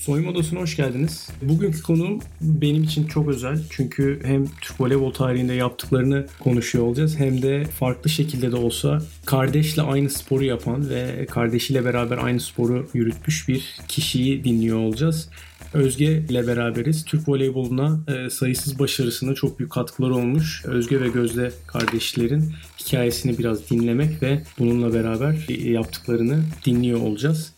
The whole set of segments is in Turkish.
Soyunma Odası'na hoş geldiniz. Bugünkü konuğum benim için çok özel. Çünkü hem Türk voleybol tarihinde yaptıklarını konuşuyor olacağız. Hem de farklı şekilde de olsa kardeşle aynı sporu yapan ve kardeşiyle beraber aynı sporu yürütmüş bir kişiyi dinliyor olacağız. Özge ile beraberiz. Türk voleyboluna e, sayısız başarısında çok büyük katkıları olmuş. Özge ve Gözde kardeşlerin hikayesini biraz dinlemek ve bununla beraber yaptıklarını dinliyor olacağız.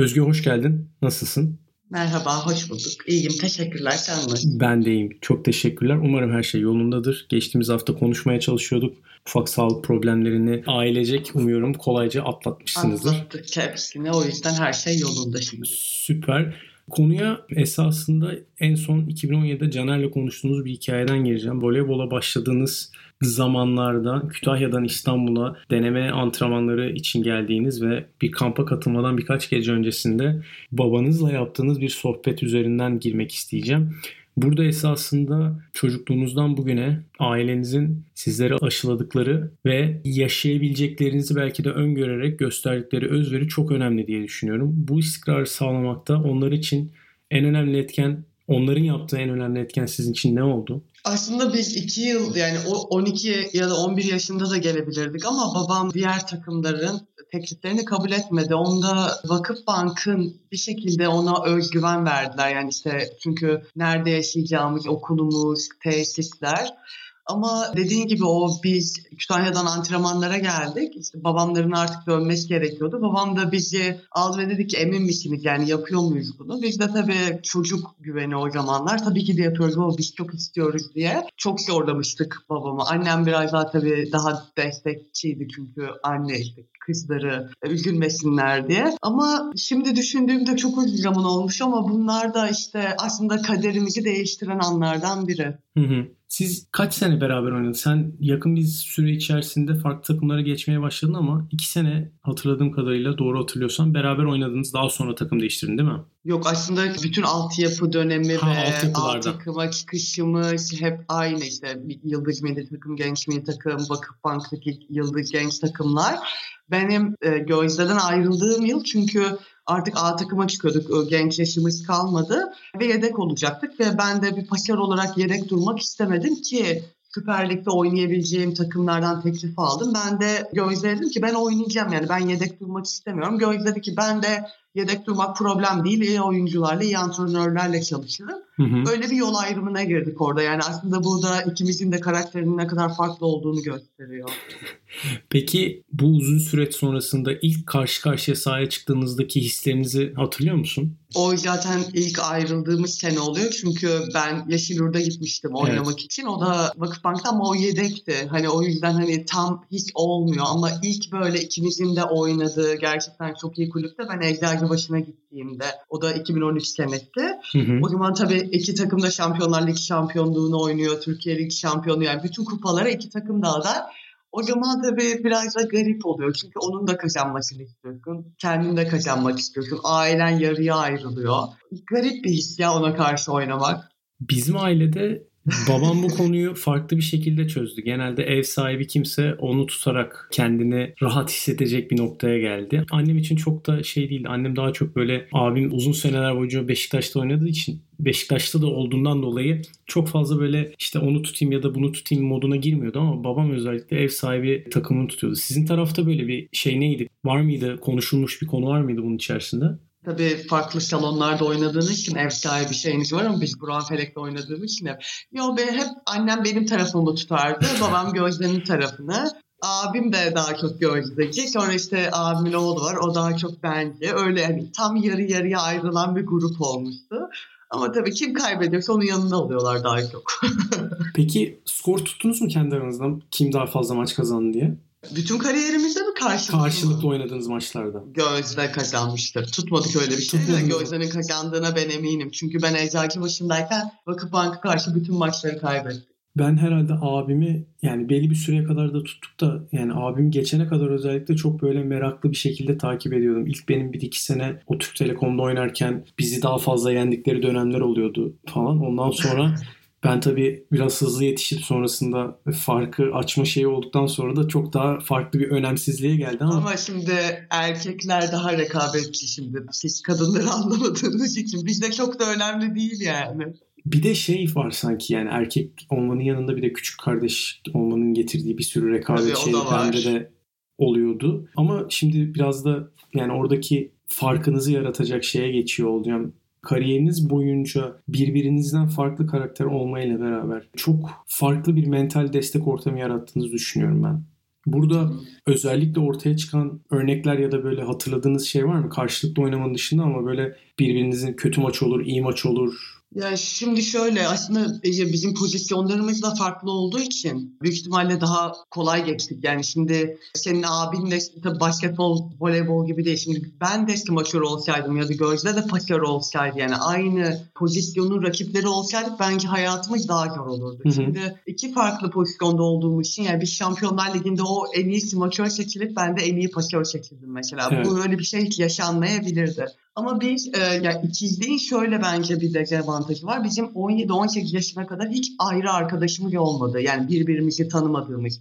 Özge hoş geldin. Nasılsın? Merhaba, hoş bulduk. İyiyim, teşekkürler. Sen nasılsın? Ben de iyiyim. Çok teşekkürler. Umarım her şey yolundadır. Geçtiğimiz hafta konuşmaya çalışıyorduk. Ufak sağlık problemlerini ailecek umuyorum kolayca atlatmışsınızdır. Atlattık hepsini. O yüzden her şey yolunda şimdi. Süper. Konuya esasında en son 2017'de Caner'le konuştuğumuz bir hikayeden gireceğim. Voleybola başladığınız zamanlarda Kütahya'dan İstanbul'a deneme antrenmanları için geldiğiniz ve bir kampa katılmadan birkaç gece öncesinde babanızla yaptığınız bir sohbet üzerinden girmek isteyeceğim. Burada esasında çocukluğunuzdan bugüne ailenizin sizlere aşıladıkları ve yaşayabileceklerinizi belki de öngörerek gösterdikleri özveri çok önemli diye düşünüyorum. Bu istikrarı sağlamakta onlar için en önemli etken, onların yaptığı en önemli etken sizin için ne oldu? Aslında biz 2 yıl yani o 12 ya da 11 yaşında da gelebilirdik ama babam diğer takımların tekliflerini kabul etmedi. Onda Vakıf Bank'ın bir şekilde ona özgüven verdiler. Yani işte çünkü nerede yaşayacağımız, okulumuz, tesisler. Ama dediğin gibi o biz Kütahya'dan antrenmanlara geldik. İşte babamların artık dönmesi gerekiyordu. Babam da bizi aldı ve dedi ki emin misiniz yani yapıyor muyuz bunu? Biz de tabii çocuk güveni o zamanlar. Tabii ki de yapıyoruz ama biz çok istiyoruz diye. Çok zorlamıştık babamı. Annem biraz daha tabii daha destekçiydi çünkü anne işte kızları üzülmesinler diye. Ama şimdi düşündüğümde çok uzun zaman olmuş ama bunlar da işte aslında kaderimizi değiştiren anlardan biri. Hı hı. Siz kaç sene beraber oynadınız? Sen yakın bir süre içerisinde farklı takımlara geçmeye başladın ama iki sene hatırladığım kadarıyla doğru hatırlıyorsam beraber oynadınız. Daha sonra takım değiştirdin değil mi? Yok aslında bütün altyapı dönemi ha, ve alt takıma çıkışımız hep aynı işte Yıldız Milli Takım, Genç Milli Takım, Vakıfbank'taki Yıldız Genç takımlar. Benim e, Gözde'den ayrıldığım yıl çünkü artık A takıma çıkıyorduk. Genç yaşımız kalmadı ve yedek olacaktık ve ben de bir paşar olarak yedek durmak istemedim ki Süper Lig'de oynayabileceğim takımlardan teklif aldım. Ben de Gözde dedim ki ben oynayacağım yani ben yedek durmak istemiyorum. Gözde dedi ki ben de yedek durmak problem değil. İyi oyuncularla, iyi antrenörlerle çalışırım. Hı hı. Öyle bir yol ayrımına girdik orada. Yani aslında bu da ikimizin de karakterinin ne kadar farklı olduğunu gösteriyor. Peki bu uzun süreç sonrasında ilk karşı karşıya sahaya çıktığınızdaki hislerinizi hatırlıyor musun? O zaten ilk ayrıldığımız sene oluyor. Çünkü ben Yeşilyurt'a gitmiştim oynamak evet. için. O da Vakıfbank'ta ama o yedekti. Hani o yüzden hani tam hiç olmuyor. Ama ilk böyle ikimizin de oynadığı gerçekten çok iyi kulüpte ben Eczacı başına gittiğimde o da 2013 senesi. Hı hı. O zaman tabii iki takım da Şampiyonlar Ligi şampiyonluğunu oynuyor. Türkiye Ligi şampiyonluğu yani bütün kupalara iki takım da o zaman tabii biraz da garip oluyor. Çünkü onun da kazanmasını istiyorsun. Kendin de kazanmak istiyorsun. Ailen yarıya ayrılıyor. Garip bir his ya ona karşı oynamak. Bizim ailede Babam bu konuyu farklı bir şekilde çözdü. Genelde ev sahibi kimse onu tutarak kendini rahat hissedecek bir noktaya geldi. Annem için çok da şey değildi. Annem daha çok böyle abim uzun seneler boyunca Beşiktaş'ta oynadığı için Beşiktaş'ta da olduğundan dolayı çok fazla böyle işte onu tutayım ya da bunu tutayım moduna girmiyordu ama babam özellikle ev sahibi takımını tutuyordu. Sizin tarafta böyle bir şey neydi? Var mıydı? Konuşulmuş bir konu var mıydı bunun içerisinde? Tabii farklı salonlarda oynadığınız için ev sahibi şeyiniz var ama biz Buran Felek'te oynadığımız için hep. Yo be hep annem benim tarafımı tutardı. babam Gözde'nin tarafını. Abim de daha çok Gözde'ci. Sonra işte abimin oğlu var. O daha çok bence. Öyle hani tam yarı yarıya ayrılan bir grup olmuştu. Ama tabii kim kaybediyorsa onun yanında oluyorlar daha çok. Peki skor tuttunuz mu kendi aranızda? Kim daha fazla maç kazandı diye? Bütün kariyerimizde mi karşılıklı Karşılıklı oynadığınız maçlarda. Gözde kazanmıştır. Tutmadık öyle bir şey de Gözde'nin kazandığına ben eminim. Çünkü ben Eczacı başındayken Vakıfbank'a karşı bütün maçları kaybettim. ben herhalde abimi yani belli bir süreye kadar da tuttuk da yani abimi geçene kadar özellikle çok böyle meraklı bir şekilde takip ediyordum. İlk benim bir iki sene o Türk Telekom'da oynarken bizi daha fazla yendikleri dönemler oluyordu falan. Ondan sonra Ben tabii biraz hızlı yetişip sonrasında farkı açma şeyi olduktan sonra da çok daha farklı bir önemsizliğe geldi ama. Ama şimdi erkekler daha rekabetçi şimdi. Siz kadınları anlamadığınız için bizde çok da önemli değil yani. Bir de şey var sanki yani erkek olmanın yanında bir de küçük kardeş olmanın getirdiği bir sürü rekabet şeyi bende de oluyordu. Ama şimdi biraz da yani oradaki farkınızı yaratacak şeye geçiyor olacağım kariyeriniz boyunca birbirinizden farklı karakter olmayla beraber çok farklı bir mental destek ortamı yarattığınızı düşünüyorum ben. Burada özellikle ortaya çıkan örnekler ya da böyle hatırladığınız şey var mı? Karşılıklı oynamanın dışında ama böyle birbirinizin kötü maç olur, iyi maç olur, ya şimdi şöyle aslında bizim pozisyonlarımız da farklı olduğu için büyük ihtimalle daha kolay geçtik. Yani şimdi senin abin de tabii basketbol, voleybol gibi değil. Şimdi ben de smaçör olsaydım ya da Gözde de pasör olsaydı yani aynı pozisyonun rakipleri olsaydık bence hayatımız daha zor olurdu. Hı hı. Şimdi iki farklı pozisyonda olduğumuz için yani biz Şampiyonlar Ligi'nde o en iyi smaçör seçilip ben de en iyi pasör seçildim mesela. Evet. Bu öyle bir şey hiç yaşanmayabilirdi. Ama biz e, yani ikizliğin şöyle bence bir dezavantajı var. Bizim 17-18 yaşına kadar hiç ayrı arkadaşımız olmadı. Yani birbirimizi tanımadığımız.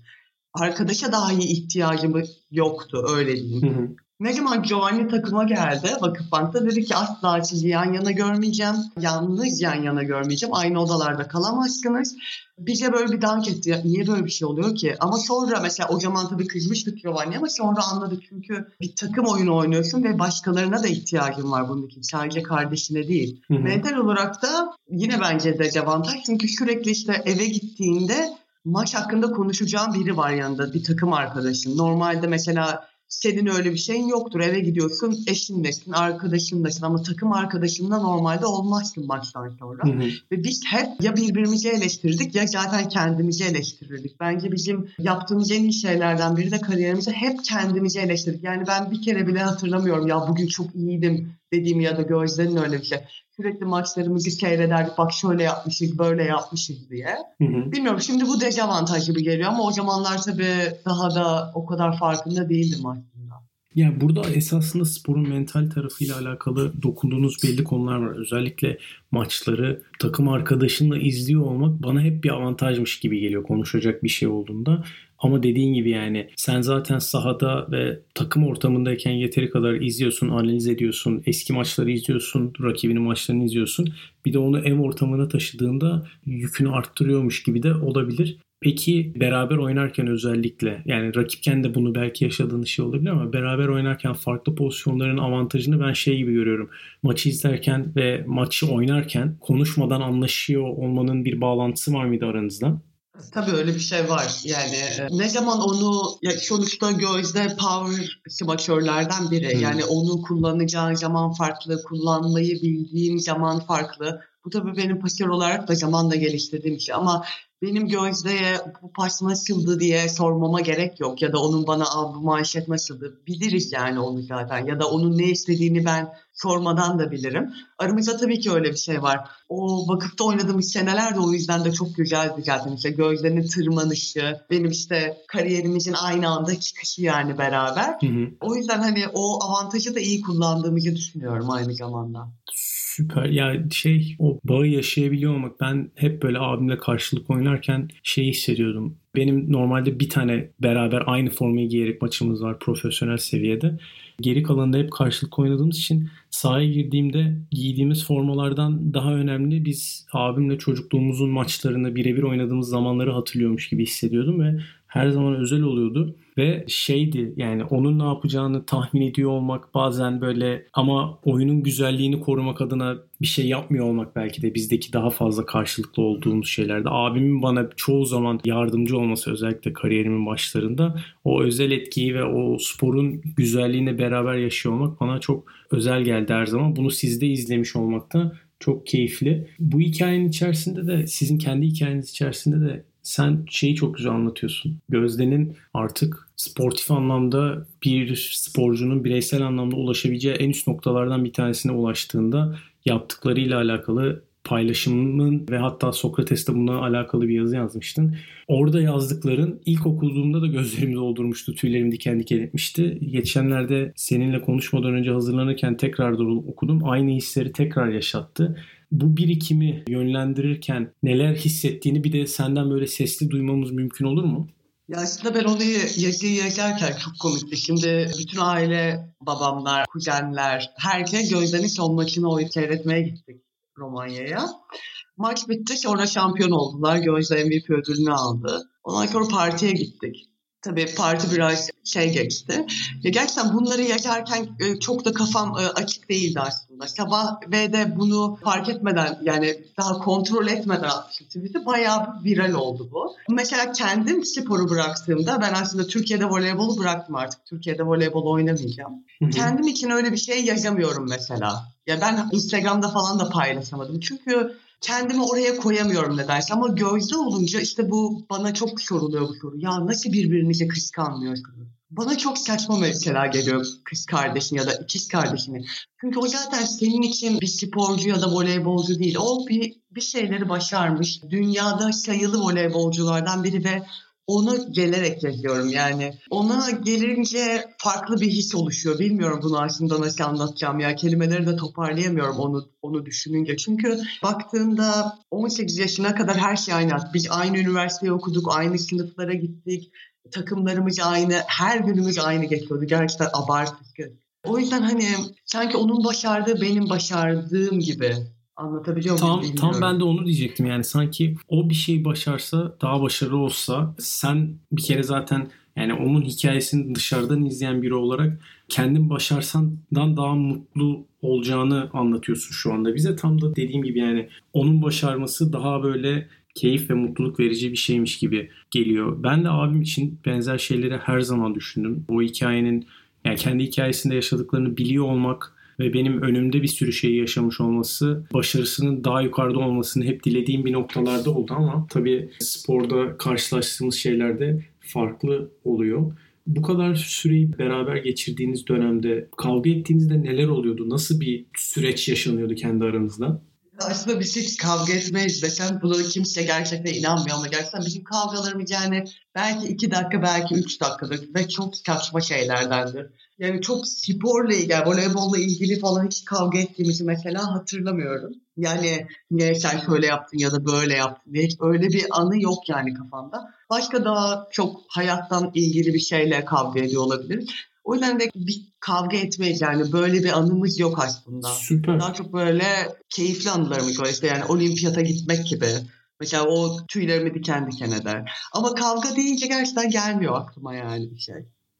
Arkadaşa dahi ihtiyacımız yoktu öyle diyeyim. Ne zaman Giovanni takıma geldi Vakıfbank'ta dedi ki asla sizi yan yana görmeyeceğim. Yalnız yan yana görmeyeceğim. Aynı odalarda kalamazsınız. Bize böyle bir dank etti. Ya, niye böyle bir şey oluyor ki? Ama sonra mesela o zaman tabii kızmıştık Giovanni ama sonra anladık. Çünkü bir takım oyunu oynuyorsun ve başkalarına da ihtiyacın var bunun için. Sadece kardeşine değil. Hı hı. Mental olarak da yine bence de dezavantaj. Çünkü sürekli işte eve gittiğinde maç hakkında konuşacağım biri var yanında. Bir takım arkadaşın. Normalde mesela senin öyle bir şeyin yoktur. Eve gidiyorsun eşinlesin, arkadaşınlasın ama takım arkadaşınla normalde olmazsın maçtan sonra. Hı hı. Ve biz hep ya birbirimizi eleştirdik ya zaten kendimizi eleştirirdik. Bence bizim yaptığımız en iyi şeylerden biri de kariyerimizi hep kendimizi eleştirdik. Yani ben bir kere bile hatırlamıyorum ya bugün çok iyiydim dediğim ya da Gözde'nin öyle bir şey sürekli maçlarımızı seyrederdik. Bak şöyle yapmışız, böyle yapmışız diye. Hı hı. Bilmiyorum şimdi bu dezavantaj gibi geliyor ama o zamanlar tabii daha da o kadar farkında değildim aslında. Ya burada esasında sporun mental tarafıyla alakalı dokunduğunuz belli konular var. Özellikle maçları takım arkadaşınla izliyor olmak bana hep bir avantajmış gibi geliyor konuşacak bir şey olduğunda. Ama dediğin gibi yani sen zaten sahada ve takım ortamındayken yeteri kadar izliyorsun, analiz ediyorsun, eski maçları izliyorsun, rakibinin maçlarını izliyorsun. Bir de onu ev ortamına taşıdığında yükünü arttırıyormuş gibi de olabilir. Peki beraber oynarken özellikle yani rakipken de bunu belki yaşadığın şey olabilir ama beraber oynarken farklı pozisyonların avantajını ben şey gibi görüyorum. Maçı izlerken ve maçı oynarken konuşmadan anlaşıyor olmanın bir bağlantısı var mıydı aranızda? Tabii öyle bir şey var. Yani e, ne zaman onu ya sonuçta gözde power smaçörlerden biri. Hmm. Yani onu kullanacağın zaman farklı, kullanmayı bildiğin zaman farklı. Bu tabii benim pasör olarak da zamanla geliştirdiğim şey. Ama benim Gözde'ye bu pas nasıldı diye sormama gerek yok. Ya da onun bana Aa, bu manşet nasıldı biliriz yani onu zaten. Ya da onun ne istediğini ben sormadan da bilirim. Aramızda tabii ki öyle bir şey var. O vakıfta oynadığımız seneler de o yüzden de çok güzeldi zaten. İşte Gözde'nin tırmanışı, benim işte kariyerimizin aynı anda çıkışı yani beraber. Hı hı. O yüzden hani o avantajı da iyi kullandığımızı düşünüyorum aynı zamanda süper. Ya şey o bağı yaşayabiliyor olmak. Ben hep böyle abimle karşılık oynarken şey hissediyordum. Benim normalde bir tane beraber aynı formayı giyerek maçımız var profesyonel seviyede. Geri kalanında hep karşılık oynadığımız için sahaya girdiğimde giydiğimiz formalardan daha önemli biz abimle çocukluğumuzun maçlarını birebir oynadığımız zamanları hatırlıyormuş gibi hissediyordum ve her zaman özel oluyordu ve şeydi yani onun ne yapacağını tahmin ediyor olmak bazen böyle ama oyunun güzelliğini korumak adına bir şey yapmıyor olmak belki de bizdeki daha fazla karşılıklı olduğumuz şeylerde. Abimin bana çoğu zaman yardımcı olması özellikle kariyerimin başlarında o özel etkiyi ve o sporun güzelliğini beraber yaşıyor olmak bana çok özel geldi her zaman. Bunu sizde izlemiş olmak da çok keyifli. Bu hikayenin içerisinde de sizin kendi hikayeniz içerisinde de sen şeyi çok güzel anlatıyorsun. Gözde'nin artık sportif anlamda bir sporcunun bireysel anlamda ulaşabileceği en üst noktalardan bir tanesine ulaştığında yaptıklarıyla alakalı paylaşımın ve hatta Sokrates'te bununla alakalı bir yazı yazmıştın. Orada yazdıkların ilk okuduğumda da gözlerimi doldurmuştu, tüylerimi diken diken etmişti. Geçenlerde seninle konuşmadan önce hazırlanırken tekrar okudum. Aynı hisleri tekrar yaşattı. Bu birikimi yönlendirirken neler hissettiğini bir de senden böyle sesli duymamız mümkün olur mu? Ya aslında ben onu yazıyı yazarken çok komikti. Şimdi bütün aile, babamlar, kuzenler, herkes gözlerini son maçını oyun seyretmeye gittik Romanya'ya. Maç bitti sonra şampiyon oldular. Gözde MVP ödülünü aldı. Ondan sonra partiye gittik. Tabii parti biraz şey geçti. Ya gerçekten bunları yaşarken e, çok da kafam e, açık değildi aslında. Sabah ve de bunu fark etmeden yani daha kontrol etmeden atmıştım. Bayağı viral oldu bu. Mesela kendim sporu bıraktığımda ben aslında Türkiye'de voleybolu bıraktım artık. Türkiye'de voleybol oynamayacağım. Kendim için öyle bir şey yaşamıyorum mesela. Ya ben Instagram'da falan da paylaşamadım. Çünkü kendimi oraya koyamıyorum nedense ama gözde olunca işte bu bana çok soruluyor bu soru. Ya nasıl birbirinizi kıskanmıyorsunuz? Bana çok saçma mesela geliyor kız kardeşin ya da ikiz kardeşini. Çünkü o zaten senin için bir sporcu ya da voleybolcu değil. O bir, bir şeyleri başarmış. Dünyada sayılı voleybolculardan biri ve onu gelerek yazıyorum yani. Ona gelince farklı bir his oluşuyor. Bilmiyorum bunu aslında nasıl anlatacağım ya. Kelimeleri de toparlayamıyorum onu onu düşününce. Çünkü baktığında 18 yaşına kadar her şey aynı. Biz aynı üniversiteyi okuduk, aynı sınıflara gittik. Takımlarımız aynı, her günümüz aynı geçiyordu. Gerçekten abartılı. O yüzden hani sanki onun başardığı benim başardığım gibi Anlatabiliyor muyum tam, bilmiyorum. Tam ben de onu diyecektim yani sanki o bir şey başarsa daha başarılı olsa sen bir kere zaten yani onun hikayesini dışarıdan izleyen biri olarak kendin başarsandan daha mutlu olacağını anlatıyorsun şu anda bize. Tam da dediğim gibi yani onun başarması daha böyle keyif ve mutluluk verici bir şeymiş gibi geliyor. Ben de abim için benzer şeyleri her zaman düşündüm. O hikayenin yani kendi hikayesinde yaşadıklarını biliyor olmak ve benim önümde bir sürü şeyi yaşamış olması başarısının daha yukarıda olmasını hep dilediğim bir noktalarda oldu ama tabii sporda karşılaştığımız şeylerde farklı oluyor. Bu kadar süreyi beraber geçirdiğiniz dönemde kavga ettiğinizde neler oluyordu? Nasıl bir süreç yaşanıyordu kendi aranızda? Aslında biz hiç kavga etmeyiz desem buna kimse gerçekten inanmıyor ama gerçekten bizim kavgalarımız yani belki iki dakika belki üç dakikadır ve çok saçma şeylerdendir. Yani çok sporla ilgili, voleybolla ilgili falan hiç kavga ettiğimizi mesela hatırlamıyorum. Yani niye sen şöyle yaptın ya da böyle yaptın diye hiç öyle bir anı yok yani kafamda. Başka daha çok hayattan ilgili bir şeyle kavga ediyor olabilir. O yüzden de bir kavga etmeyiz yani böyle bir anımız yok aslında. Süper. Daha çok böyle keyifli anılarımız var işte yani olimpiyata gitmek gibi. Mesela o tüylerimi diken diken eder. Ama kavga deyince gerçekten gelmiyor aklıma yani bir şey.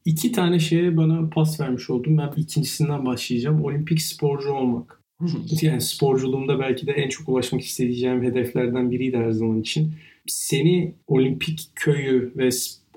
İki tane şeye bana pas vermiş oldum. Ben ikincisinden başlayacağım. Olimpik sporcu olmak. yani sporculuğumda belki de en çok ulaşmak isteyeceğim hedeflerden biriydi her zaman için. Seni olimpik köyü ve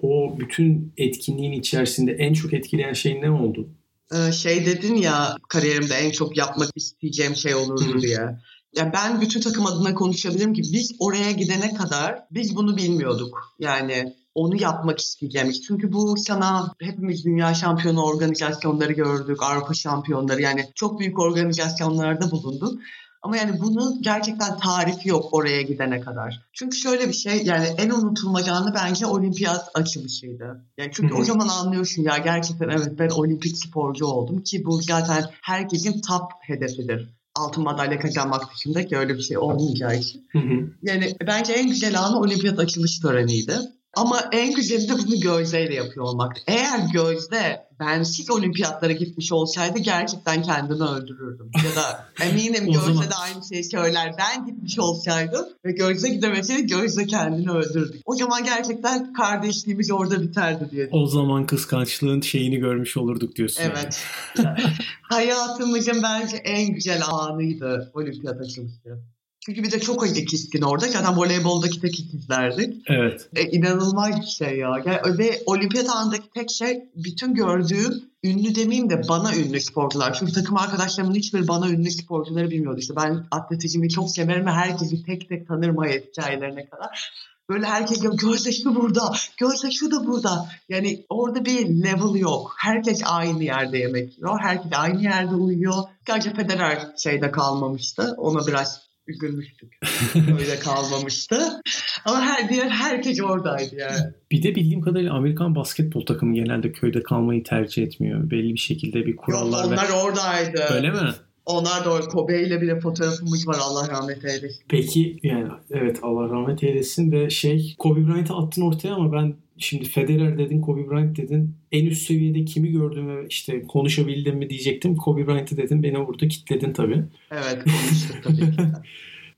o bütün etkinliğin içerisinde en çok etkileyen şey ne oldu? Ee, şey dedin ya kariyerimde en çok yapmak isteyeceğim şey olurdu diye. Ya ben bütün takım adına konuşabilirim ki biz oraya gidene kadar biz bunu bilmiyorduk. Yani onu yapmak isteyeceğim. Çünkü bu sana hepimiz dünya şampiyonu organizasyonları gördük, Avrupa şampiyonları yani çok büyük organizasyonlarda bulunduk. Ama yani bunun gerçekten tarifi yok oraya gidene kadar. Çünkü şöyle bir şey yani en unutulmayacağını bence olimpiyat açılışıydı. Yani çünkü o zaman anlıyorsun ya gerçekten evet ben olimpik sporcu oldum ki bu zaten herkesin top hedefidir altın madalya kazanmak dışında ki öyle bir şey olmayacağı için. Yani bence en güzel anı olimpiyat açılış töreniydi. Ama en güzeli de bunu Gözde'yle yapıyor olmak. Eğer Gözde bensiz olimpiyatlara gitmiş olsaydı gerçekten kendini öldürürdüm. Ya da eminim Gözde de aynı şeyi söyler. Ben gitmiş olsaydım ve Gözde gidemeseydi Gözde kendini öldürdü. O zaman gerçekten kardeşliğimiz orada biterdi diye. O zaman kıskançlığın şeyini görmüş olurduk diyorsun. Evet. Hayatımızın bence en güzel anıydı olimpiyat açılışı. Çünkü bir de çok acı keskin orada. Zaten voleyboldaki tek ikizlerdik. Evet. E, inanılmaz bir şey ya. Yani, ve olimpiyat anındaki tek şey bütün gördüğüm ünlü demeyeyim de bana ünlü sporcular. Çünkü takım arkadaşlarımın hiçbir bana ünlü sporcuları bilmiyordu. İşte ben atletizmi çok severim ve herkesi tek tek tanırım hayat hikayelerine kadar. Böyle herkes diyor Gözde şu burada, Gözde şu da burada. Yani orada bir level yok. Herkes aynı yerde yemek yiyor. Herkes aynı yerde uyuyor. Sadece Federer şeyde kalmamıştı. Ona biraz üzülmüştük. Öyle kalmamıştı. Ama her diğer herkes oradaydı yani. Bir de bildiğim kadarıyla Amerikan basketbol takımı genelde köyde kalmayı tercih etmiyor. Belli bir şekilde bir kurallar. Yok, onlar ve... oradaydı. Öyle mi? Onlar da Kobe ile bile fotoğrafımız var Allah rahmet eylesin. Peki yani evet Allah rahmet eylesin ve şey Kobe Bryant'ı attın ortaya ama ben şimdi Federer dedin Kobe Bryant dedin en üst seviyede kimi gördüm ve işte konuşabildim mi diyecektim. Kobe Bryant'ı dedin beni burada kitledin tabii. Evet konuştuk tabii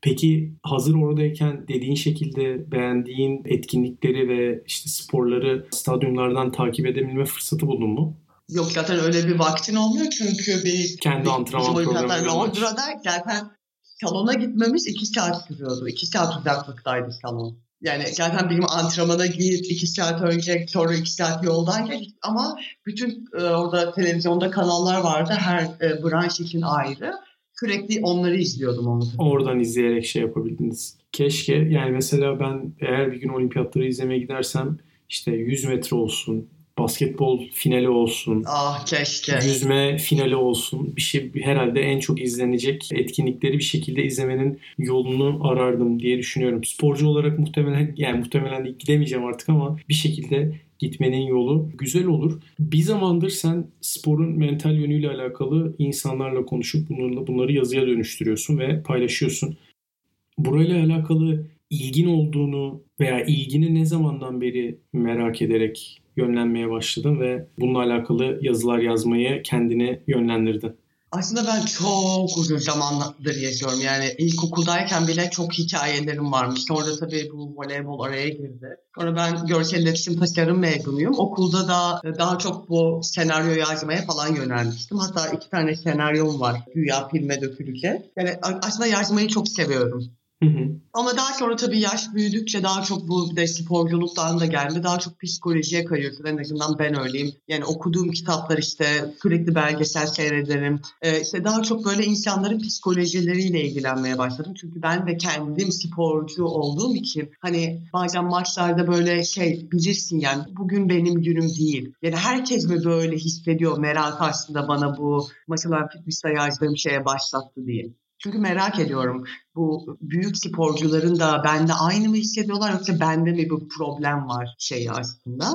Peki hazır oradayken dediğin şekilde beğendiğin etkinlikleri ve işte sporları stadyumlardan takip edebilme fırsatı buldun mu? Yok zaten öyle bir vaktin olmuyor çünkü bir kendi bir, antrenman programı Londra'da zaten salona gitmemiz iki saat sürüyordu. İki saat uzaklıktaydı salon. Yani zaten benim antrenmana git iki saat önce sonra iki saat yoldayken ama bütün e, orada televizyonda kanallar vardı her e, branş için ayrı. Sürekli onları izliyordum onu. Oradan izleyerek şey yapabildiniz. Keşke yani mesela ben eğer bir gün olimpiyatları izlemeye gidersem işte 100 metre olsun, basketbol finali olsun. Ah keşke. Yüzme finali olsun. Bir şey herhalde en çok izlenecek etkinlikleri bir şekilde izlemenin yolunu arardım diye düşünüyorum. Sporcu olarak muhtemelen yani muhtemelen gidemeyeceğim artık ama bir şekilde gitmenin yolu güzel olur. Bir zamandır sen sporun mental yönüyle alakalı insanlarla konuşup bunlarla bunları yazıya dönüştürüyorsun ve paylaşıyorsun. Burayla alakalı ilgin olduğunu veya ilgini ne zamandan beri merak ederek yönlenmeye başladın ve bununla alakalı yazılar yazmayı kendini yönlendirdin? Aslında ben çok uzun zamandır yaşıyorum. Yani ilkokuldayken bile çok hikayelerim varmış. Sonra tabii bu voleybol araya girdi. Sonra ben görsel iletişim tasarım mezunuyum. Okulda da daha çok bu senaryo yazmaya falan yönelmiştim. Hatta iki tane senaryom var. Güya filme dökülecek. Yani aslında yazmayı çok seviyorum. Hı hı. Ama daha sonra tabii yaş büyüdükçe daha çok bu de sporculuktan da geldi. Daha çok psikolojiye kayıyorsun. En azından ben öyleyim. Yani okuduğum kitaplar işte sürekli belgesel seyrederim. Ee, işte daha çok böyle insanların psikolojileriyle ilgilenmeye başladım. Çünkü ben de kendim sporcu olduğum için hani bazen maçlarda böyle şey bilirsin yani bugün benim günüm değil. Yani herkes mi böyle hissediyor merak aslında bana bu mesela fitness'te yazdığım şeye başlattı diye. Çünkü merak ediyorum bu büyük sporcuların da bende aynı mı hissediyorlar yoksa bende mi bir problem var şeyi aslında.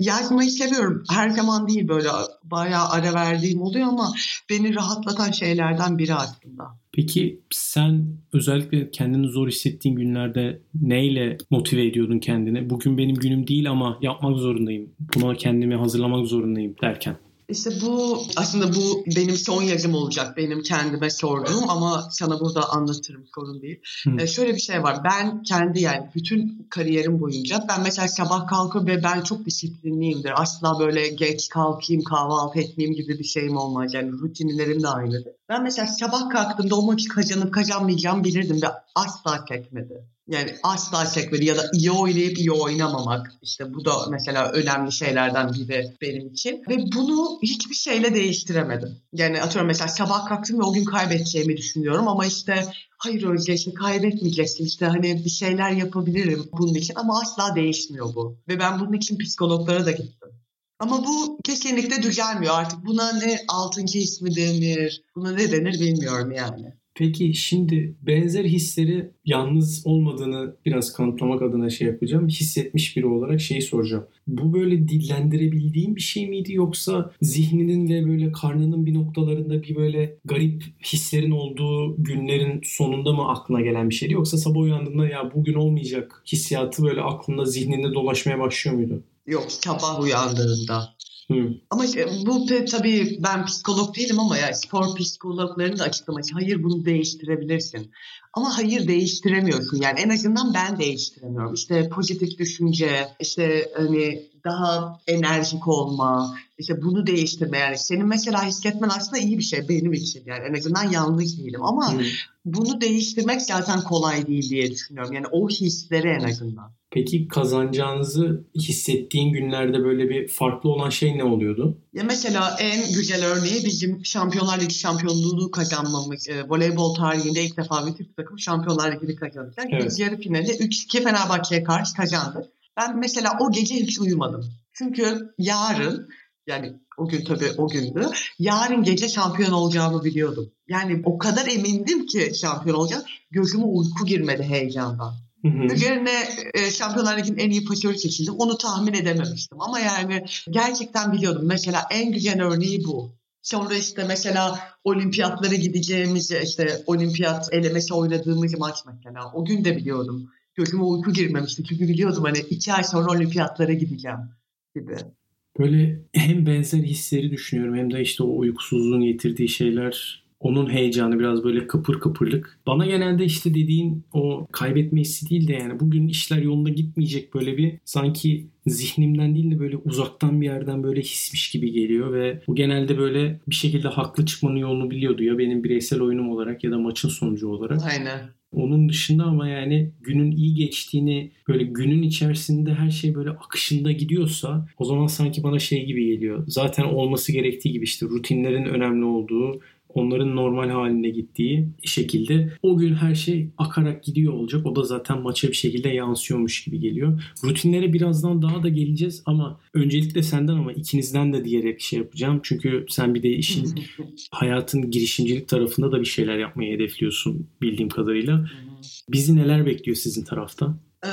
Yazmayı seviyorum. Her zaman değil böyle bayağı ara verdiğim oluyor ama beni rahatlatan şeylerden biri aslında. Peki sen özellikle kendini zor hissettiğin günlerde neyle motive ediyordun kendini? Bugün benim günüm değil ama yapmak zorundayım. Buna kendimi hazırlamak zorundayım derken. İşte bu aslında bu benim son yazım olacak. Benim kendime sorduğum ama sana burada anlatırım sorun değil. Ee, şöyle bir şey var. Ben kendi yani bütün kariyerim boyunca ben mesela sabah kalkıp ve ben çok disiplinliyimdir. Asla böyle geç kalkayım kahvaltı etmeyeyim gibi bir şeyim olmaz. Yani rutinlerim de aynıdır. Ben mesela sabah kalktığımda o maçı kazanıp kazanmayacağım bilirdim ve asla çekmedi. Yani asla çekmedi ya da iyi oynayıp iyi oynamamak. İşte bu da mesela önemli şeylerden biri benim için. Ve bunu hiçbir şeyle değiştiremedim. Yani atıyorum mesela sabah kalktım ve o gün kaybedeceğimi düşünüyorum ama işte hayır Özge işte kaybetmeyeceksin işte hani bir şeyler yapabilirim bunun için ama asla değişmiyor bu. Ve ben bunun için psikologlara da gittim. Ama bu kesinlikle düzelmiyor artık. Buna ne altıncı ismi denir, buna ne denir bilmiyorum yani. Peki şimdi benzer hisleri yalnız olmadığını biraz kanıtlamak adına şey yapacağım. Hissetmiş biri olarak şeyi soracağım. Bu böyle dillendirebildiğin bir şey miydi yoksa zihninin ve böyle karnının bir noktalarında bir böyle garip hislerin olduğu günlerin sonunda mı aklına gelen bir şeydi yoksa sabah uyandığında ya bugün olmayacak hissiyatı böyle aklında zihninde dolaşmaya başlıyor muydu? Yok sabah uyandığında. Hmm. Ama bu tabii ben psikolog değilim ama yani spor psikologlarının da açıklaması hayır bunu değiştirebilirsin. Ama hayır değiştiremiyorsun. Yani en azından ben değiştiremiyorum. İşte pozitif düşünce, işte hani daha enerjik olma, işte bunu değiştirme yani senin mesela hissetmen aslında iyi bir şey benim için yani en azından yanlış değilim ama hmm. bunu değiştirmek zaten kolay değil diye düşünüyorum yani o hisleri en azından. Peki kazanacağınızı hissettiğin günlerde böyle bir farklı olan şey ne oluyordu? Ya mesela en güzel örneği bizim Şampiyonlar Ligi şampiyonluğunu kazanmamız. E, voleybol tarihinde ilk defa bir Türk takım Şampiyonlar Ligi'ni kazanacak. Evet. Biz yarı finali 3-2 Fenerbahçe'ye karşı kazandık. Ben mesela o gece hiç uyumadım. Çünkü yarın Yani o gün tabii o gündü. Yarın gece şampiyon olacağımı biliyordum. Yani o kadar emindim ki şampiyon olacağım. Gözüme uyku girmedi heyecandan. Üzerine e, Şampiyonlar Ligi'nin en iyi pasörü seçildi. Onu tahmin edememiştim. Ama yani gerçekten biliyordum. Mesela en güzel örneği bu. Sonra işte mesela olimpiyatlara gideceğimiz işte olimpiyat elemesi oynadığımız maç mesela. O gün de biliyordum. Gözüme uyku girmemişti. Çünkü biliyordum hani iki ay sonra olimpiyatlara gideceğim gibi. Böyle hem benzer hisleri düşünüyorum hem de işte o uykusuzluğun getirdiği şeyler onun heyecanı biraz böyle kıpır kıpırlık. Bana genelde işte dediğin o kaybetme hissi değil de yani bugün işler yolunda gitmeyecek böyle bir sanki zihnimden değil de böyle uzaktan bir yerden böyle hismiş gibi geliyor ve bu genelde böyle bir şekilde haklı çıkmanın yolunu biliyordu ya benim bireysel oyunum olarak ya da maçın sonucu olarak. Aynen. Onun dışında ama yani günün iyi geçtiğini böyle günün içerisinde her şey böyle akışında gidiyorsa o zaman sanki bana şey gibi geliyor. Zaten olması gerektiği gibi işte rutinlerin önemli olduğu onların normal haline gittiği şekilde o gün her şey akarak gidiyor olacak. O da zaten maça bir şekilde yansıyormuş gibi geliyor. Rutinlere birazdan daha da geleceğiz ama öncelikle senden ama ikinizden de diyerek şey yapacağım. Çünkü sen bir de işin hayatın girişimcilik tarafında da bir şeyler yapmayı hedefliyorsun bildiğim kadarıyla. Bizi neler bekliyor sizin tarafta? Ee,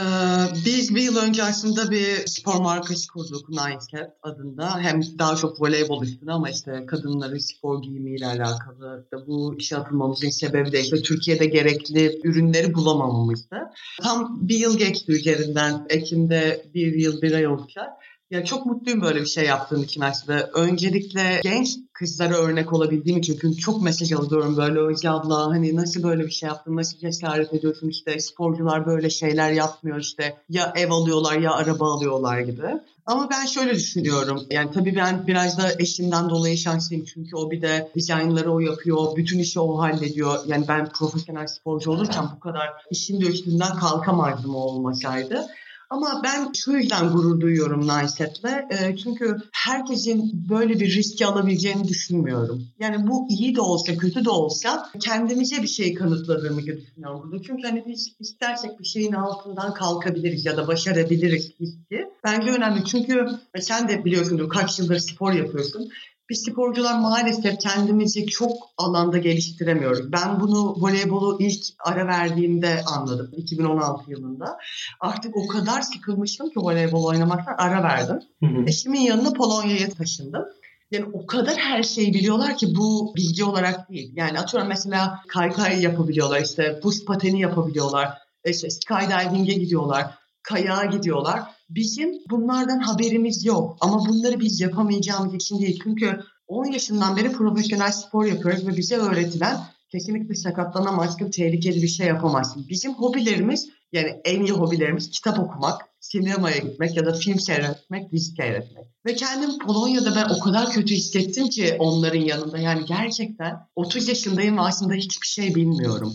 biz bir yıl önce aslında bir spor markası kurduk Nightcap adında. Hem daha çok voleybol üstüne ama işte kadınların spor giyimiyle alakalı. Da bu işe atılmamızın sebebi de işte Türkiye'de gerekli ürünleri bulamamamızdı. Tam bir yıl geçti üzerinden. Ekim'de bir yıl bir ay olacak. Ya çok mutluyum böyle bir şey yaptığım için aslında. Öncelikle genç kızlara örnek olabildiğim için çünkü çok mesaj alıyorum böyle Özge abla hani nasıl böyle bir şey yaptın nasıl cesaret ediyorsun işte sporcular böyle şeyler yapmıyor işte ya ev alıyorlar ya araba alıyorlar gibi. Ama ben şöyle düşünüyorum. Yani tabii ben biraz da eşimden dolayı şanslıyım. Çünkü o bir de dizaynları o yapıyor. Bütün işi o hallediyor. Yani ben profesyonel sporcu olurken bu kadar işin de üstünden kalkamazdım o olmasaydı. Ama ben şu yüzden gurur duyuyorum Niceset'le. E, çünkü herkesin böyle bir riski alabileceğini düşünmüyorum. Yani bu iyi de olsa kötü de olsa kendimize bir şey kanıtladığımı düşünüyorum burada. Çünkü hani biz istersek bir şeyin altından kalkabiliriz ya da başarabiliriz hissi. Bence önemli. Çünkü sen de biliyorsundur kaç yıldır spor yapıyorsun. Biz sporcular maalesef kendimizi çok alanda geliştiremiyoruz. Ben bunu voleybolu ilk ara verdiğimde anladım 2016 yılında. Artık o kadar sıkılmıştım ki voleybol oynamaktan ara verdim. Hı hı. Eşimin yanına Polonya'ya taşındım. Yani o kadar her şeyi biliyorlar ki bu bilgi olarak değil. Yani atıyorum mesela kaykay yapabiliyorlar, işte buz pateni yapabiliyorlar, işte skydiving'e gidiyorlar, kayağa gidiyorlar. Bizim bunlardan haberimiz yok ama bunları biz yapamayacağımız için değil. Çünkü 10 yaşından beri profesyonel spor yapıyoruz ve bize öğretilen kesinlikle sakatlanamazsın, tehlikeli bir şey yapamazsın. Bizim hobilerimiz yani en iyi hobilerimiz kitap okumak, sinemaya gitmek ya da film seyretmek, dizi seyretmek. Ve kendim Polonya'da ben o kadar kötü hissettim ki onların yanında. Yani gerçekten 30 yaşındayım ve aslında hiçbir şey bilmiyorum.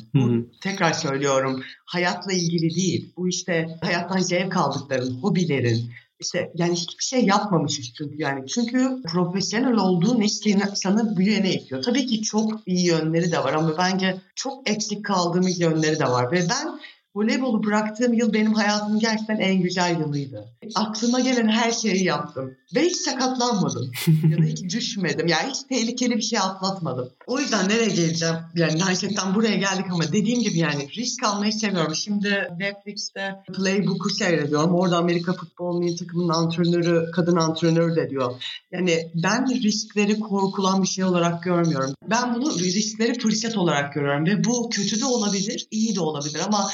Tekrar söylüyorum hayatla ilgili değil. Bu işte hayattan zevk aldıkların, hobilerin, işte yani hiçbir şey yapmamışız çünkü yani. Çünkü profesyonel olduğu ne sana büyüyene itiyor. Tabii ki çok iyi yönleri de var ama bence çok eksik kaldığımız yönleri de var. Ve ben Voleybolu bıraktığım yıl benim hayatımın gerçekten en güzel yılıydı. Aklıma gelen her şeyi yaptım. Ve hiç sakatlanmadım. ya da hiç düşmedim. Yani hiç tehlikeli bir şey atlatmadım. O yüzden nereye geleceğim? Yani gerçekten buraya geldik ama dediğim gibi yani risk almayı seviyorum. Şimdi Netflix'te Playbook'u seyrediyorum. Orada Amerika Futbol Milli Takımının antrenörü, kadın antrenörü de diyor. Yani ben riskleri korkulan bir şey olarak görmüyorum. Ben bunu riskleri fırsat olarak görüyorum. Ve bu kötü de olabilir, iyi de olabilir ama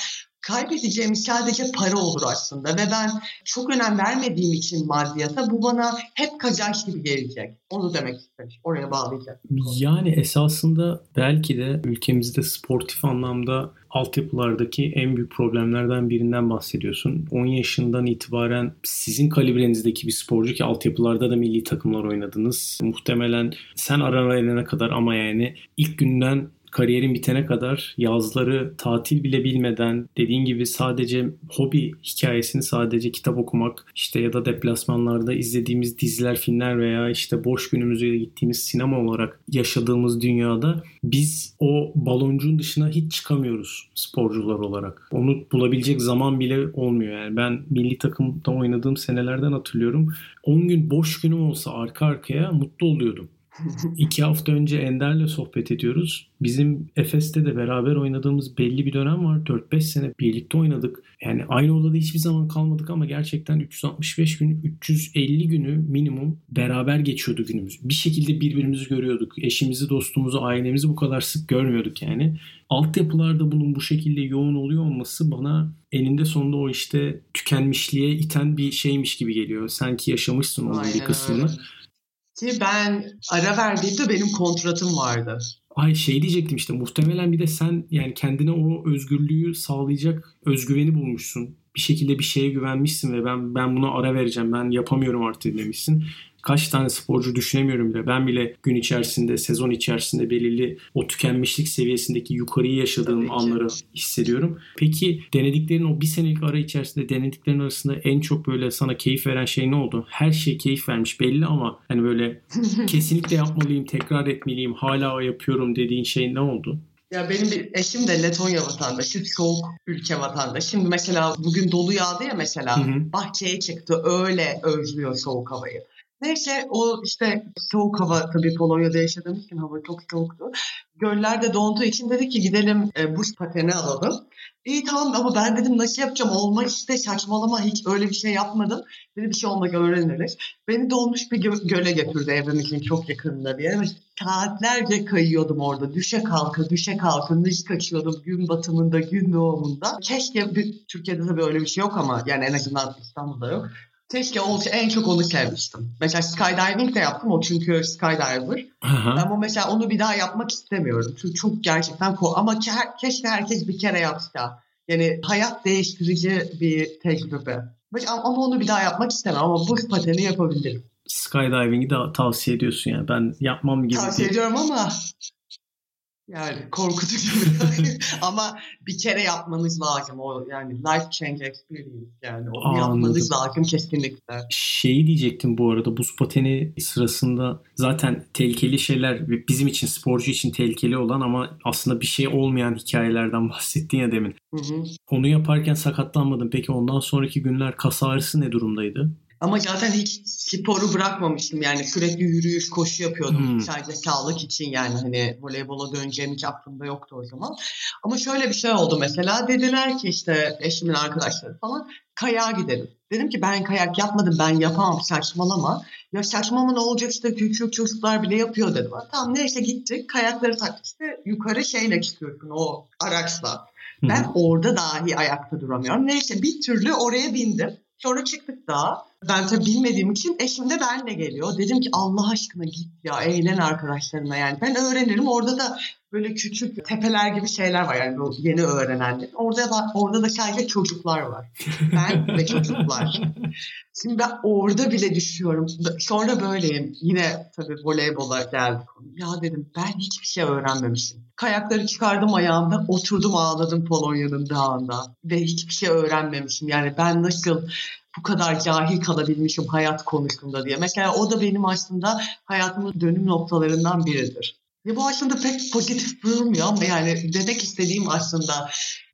kaybedeceğim sadece para olur aslında ve ben çok önem vermediğim için maddiyata bu bana hep kazanç gibi gelecek. Onu demek istedim. Oraya bağlayacak. Yani esasında belki de ülkemizde sportif anlamda altyapılardaki en büyük problemlerden birinden bahsediyorsun. 10 yaşından itibaren sizin kalibrenizdeki bir sporcu ki altyapılarda da milli takımlar oynadınız. Muhtemelen sen arana kadar ama yani ilk günden kariyerin bitene kadar yazları tatil bile bilmeden dediğin gibi sadece hobi hikayesini sadece kitap okumak işte ya da deplasmanlarda izlediğimiz diziler, filmler veya işte boş günümüzde gittiğimiz sinema olarak yaşadığımız dünyada biz o baloncuğun dışına hiç çıkamıyoruz sporcular olarak. Onu bulabilecek zaman bile olmuyor yani. Ben milli takımda oynadığım senelerden hatırlıyorum. 10 gün boş günüm olsa arka arkaya mutlu oluyordum. İki hafta önce Ender'le sohbet ediyoruz. Bizim Efes'te de beraber oynadığımız belli bir dönem var. 4-5 sene birlikte oynadık. Yani aynı odada hiçbir zaman kalmadık ama gerçekten 365 gün, 350 günü minimum beraber geçiyordu günümüz. Bir şekilde birbirimizi görüyorduk. Eşimizi, dostumuzu, ailemizi bu kadar sık görmüyorduk yani. Altyapılarda bunun bu şekilde yoğun oluyor olması bana eninde sonunda o işte tükenmişliğe iten bir şeymiş gibi geliyor. Sanki yaşamışsın onun bir kısmını. Öyle. Ki ben ara verdiğimde benim kontratım vardı. Ay şey diyecektim işte muhtemelen bir de sen yani kendine o özgürlüğü sağlayacak özgüveni bulmuşsun. Bir şekilde bir şeye güvenmişsin ve ben ben buna ara vereceğim. Ben yapamıyorum artık demişsin kaç tane sporcu düşünemiyorum bile. Ben bile gün içerisinde, sezon içerisinde belirli o tükenmişlik seviyesindeki yukarıyı yaşadığım anları hissediyorum. Peki denediklerin o bir senelik ara içerisinde denediklerin arasında en çok böyle sana keyif veren şey ne oldu? Her şey keyif vermiş belli ama hani böyle kesinlikle yapmalıyım, tekrar etmeliyim, hala yapıyorum dediğin şey ne oldu? Ya benim bir eşim de Letonya vatandaşı, soğuk ülke vatandaşı. Şimdi mesela bugün dolu yağdı ya mesela. Hı hı. Bahçeye çıktı öyle özlüyor soğuk havayı. Neyse o işte soğuk hava tabii Polonya'da yaşadığım için hava çok soğuktu. Göller de donduğu için dedi ki gidelim e, buz pateni alalım. İyi tamam ama ben dedim nasıl yapacağım olmak işte saçmalama hiç öyle bir şey yapmadım. Dedi bir şey olmak öğreniriz. Beni dolmuş bir gö- göle götürdü evimizin çok yakınında bir yere. Saatlerce kayıyordum orada. Düşe kalka, düşe kalka, müzik açıyordum gün batımında, gün doğumunda. Keşke bir, Türkiye'de tabii öyle bir şey yok ama yani en azından İstanbul'da yok. Keşke olsa en çok onu sevmiştim. Mesela skydiving de yaptım o çünkü skydiver. Aha. Ama mesela onu bir daha yapmak istemiyorum. Çünkü çok gerçekten ko ama ke- keşke herkes bir kere yapsa. Yani hayat değiştirici bir tecrübe. Ama onu bir daha yapmak istemem ama buz pateni yapabilirim. Skydiving'i de tavsiye ediyorsun yani. Ben yapmam gibi Tavsiye ediyorum ama yani korkutucu ama bir kere yapmanız lazım o yani life change experience yani onu Aa, yapmanız lazım kesinlikle. Şeyi diyecektim bu arada buz pateni sırasında zaten tehlikeli şeyler bizim için sporcu için tehlikeli olan ama aslında bir şey olmayan hikayelerden bahsettin ya demin. Hı hı. Onu yaparken sakatlanmadın. Peki ondan sonraki günler kas ağrısı ne durumdaydı? Ama zaten hiç sporu bırakmamıştım. Yani sürekli yürüyüş, koşu yapıyordum. Hmm. Sadece sağlık için yani hani voleybola döneceğim hiç aklımda yoktu o zaman. Ama şöyle bir şey oldu mesela. Dediler ki işte eşimin arkadaşları falan kayağa gidelim. Dedim ki ben kayak yapmadım ben yapamam saçmalama. Ya saçmalama ne olacak işte küçük çocuklar bile yapıyor dedim. Tamam neyse gittik kayakları taktık işte yukarı şeyle çıkıyorsun o araçla. Ben hmm. orada dahi ayakta duramıyorum. Neyse bir türlü oraya bindim. Sonra çıktık daha. Ben tabii bilmediğim için eşim de benle geliyor. Dedim ki Allah aşkına git ya eğlen arkadaşlarına yani. Ben öğrenirim. Orada da böyle küçük tepeler gibi şeyler var yani yeni öğrenenler. Orada da, orada da sadece çocuklar var. Ben ve çocuklar. Şimdi ben orada bile düşüyorum. Sonra böyleyim. Yine tabii voleybola geldik. Ya dedim ben hiçbir şey öğrenmemişim. Kayakları çıkardım ayağımda, oturdum ağladım Polonya'nın dağında. Ve hiçbir şey öğrenmemişim. Yani ben nasıl bu kadar cahil kalabilmişim hayat konusunda diye. Mesela o da benim aslında hayatımın dönüm noktalarından biridir. Ve bu aslında pek pozitif durmuyor ama yani demek istediğim aslında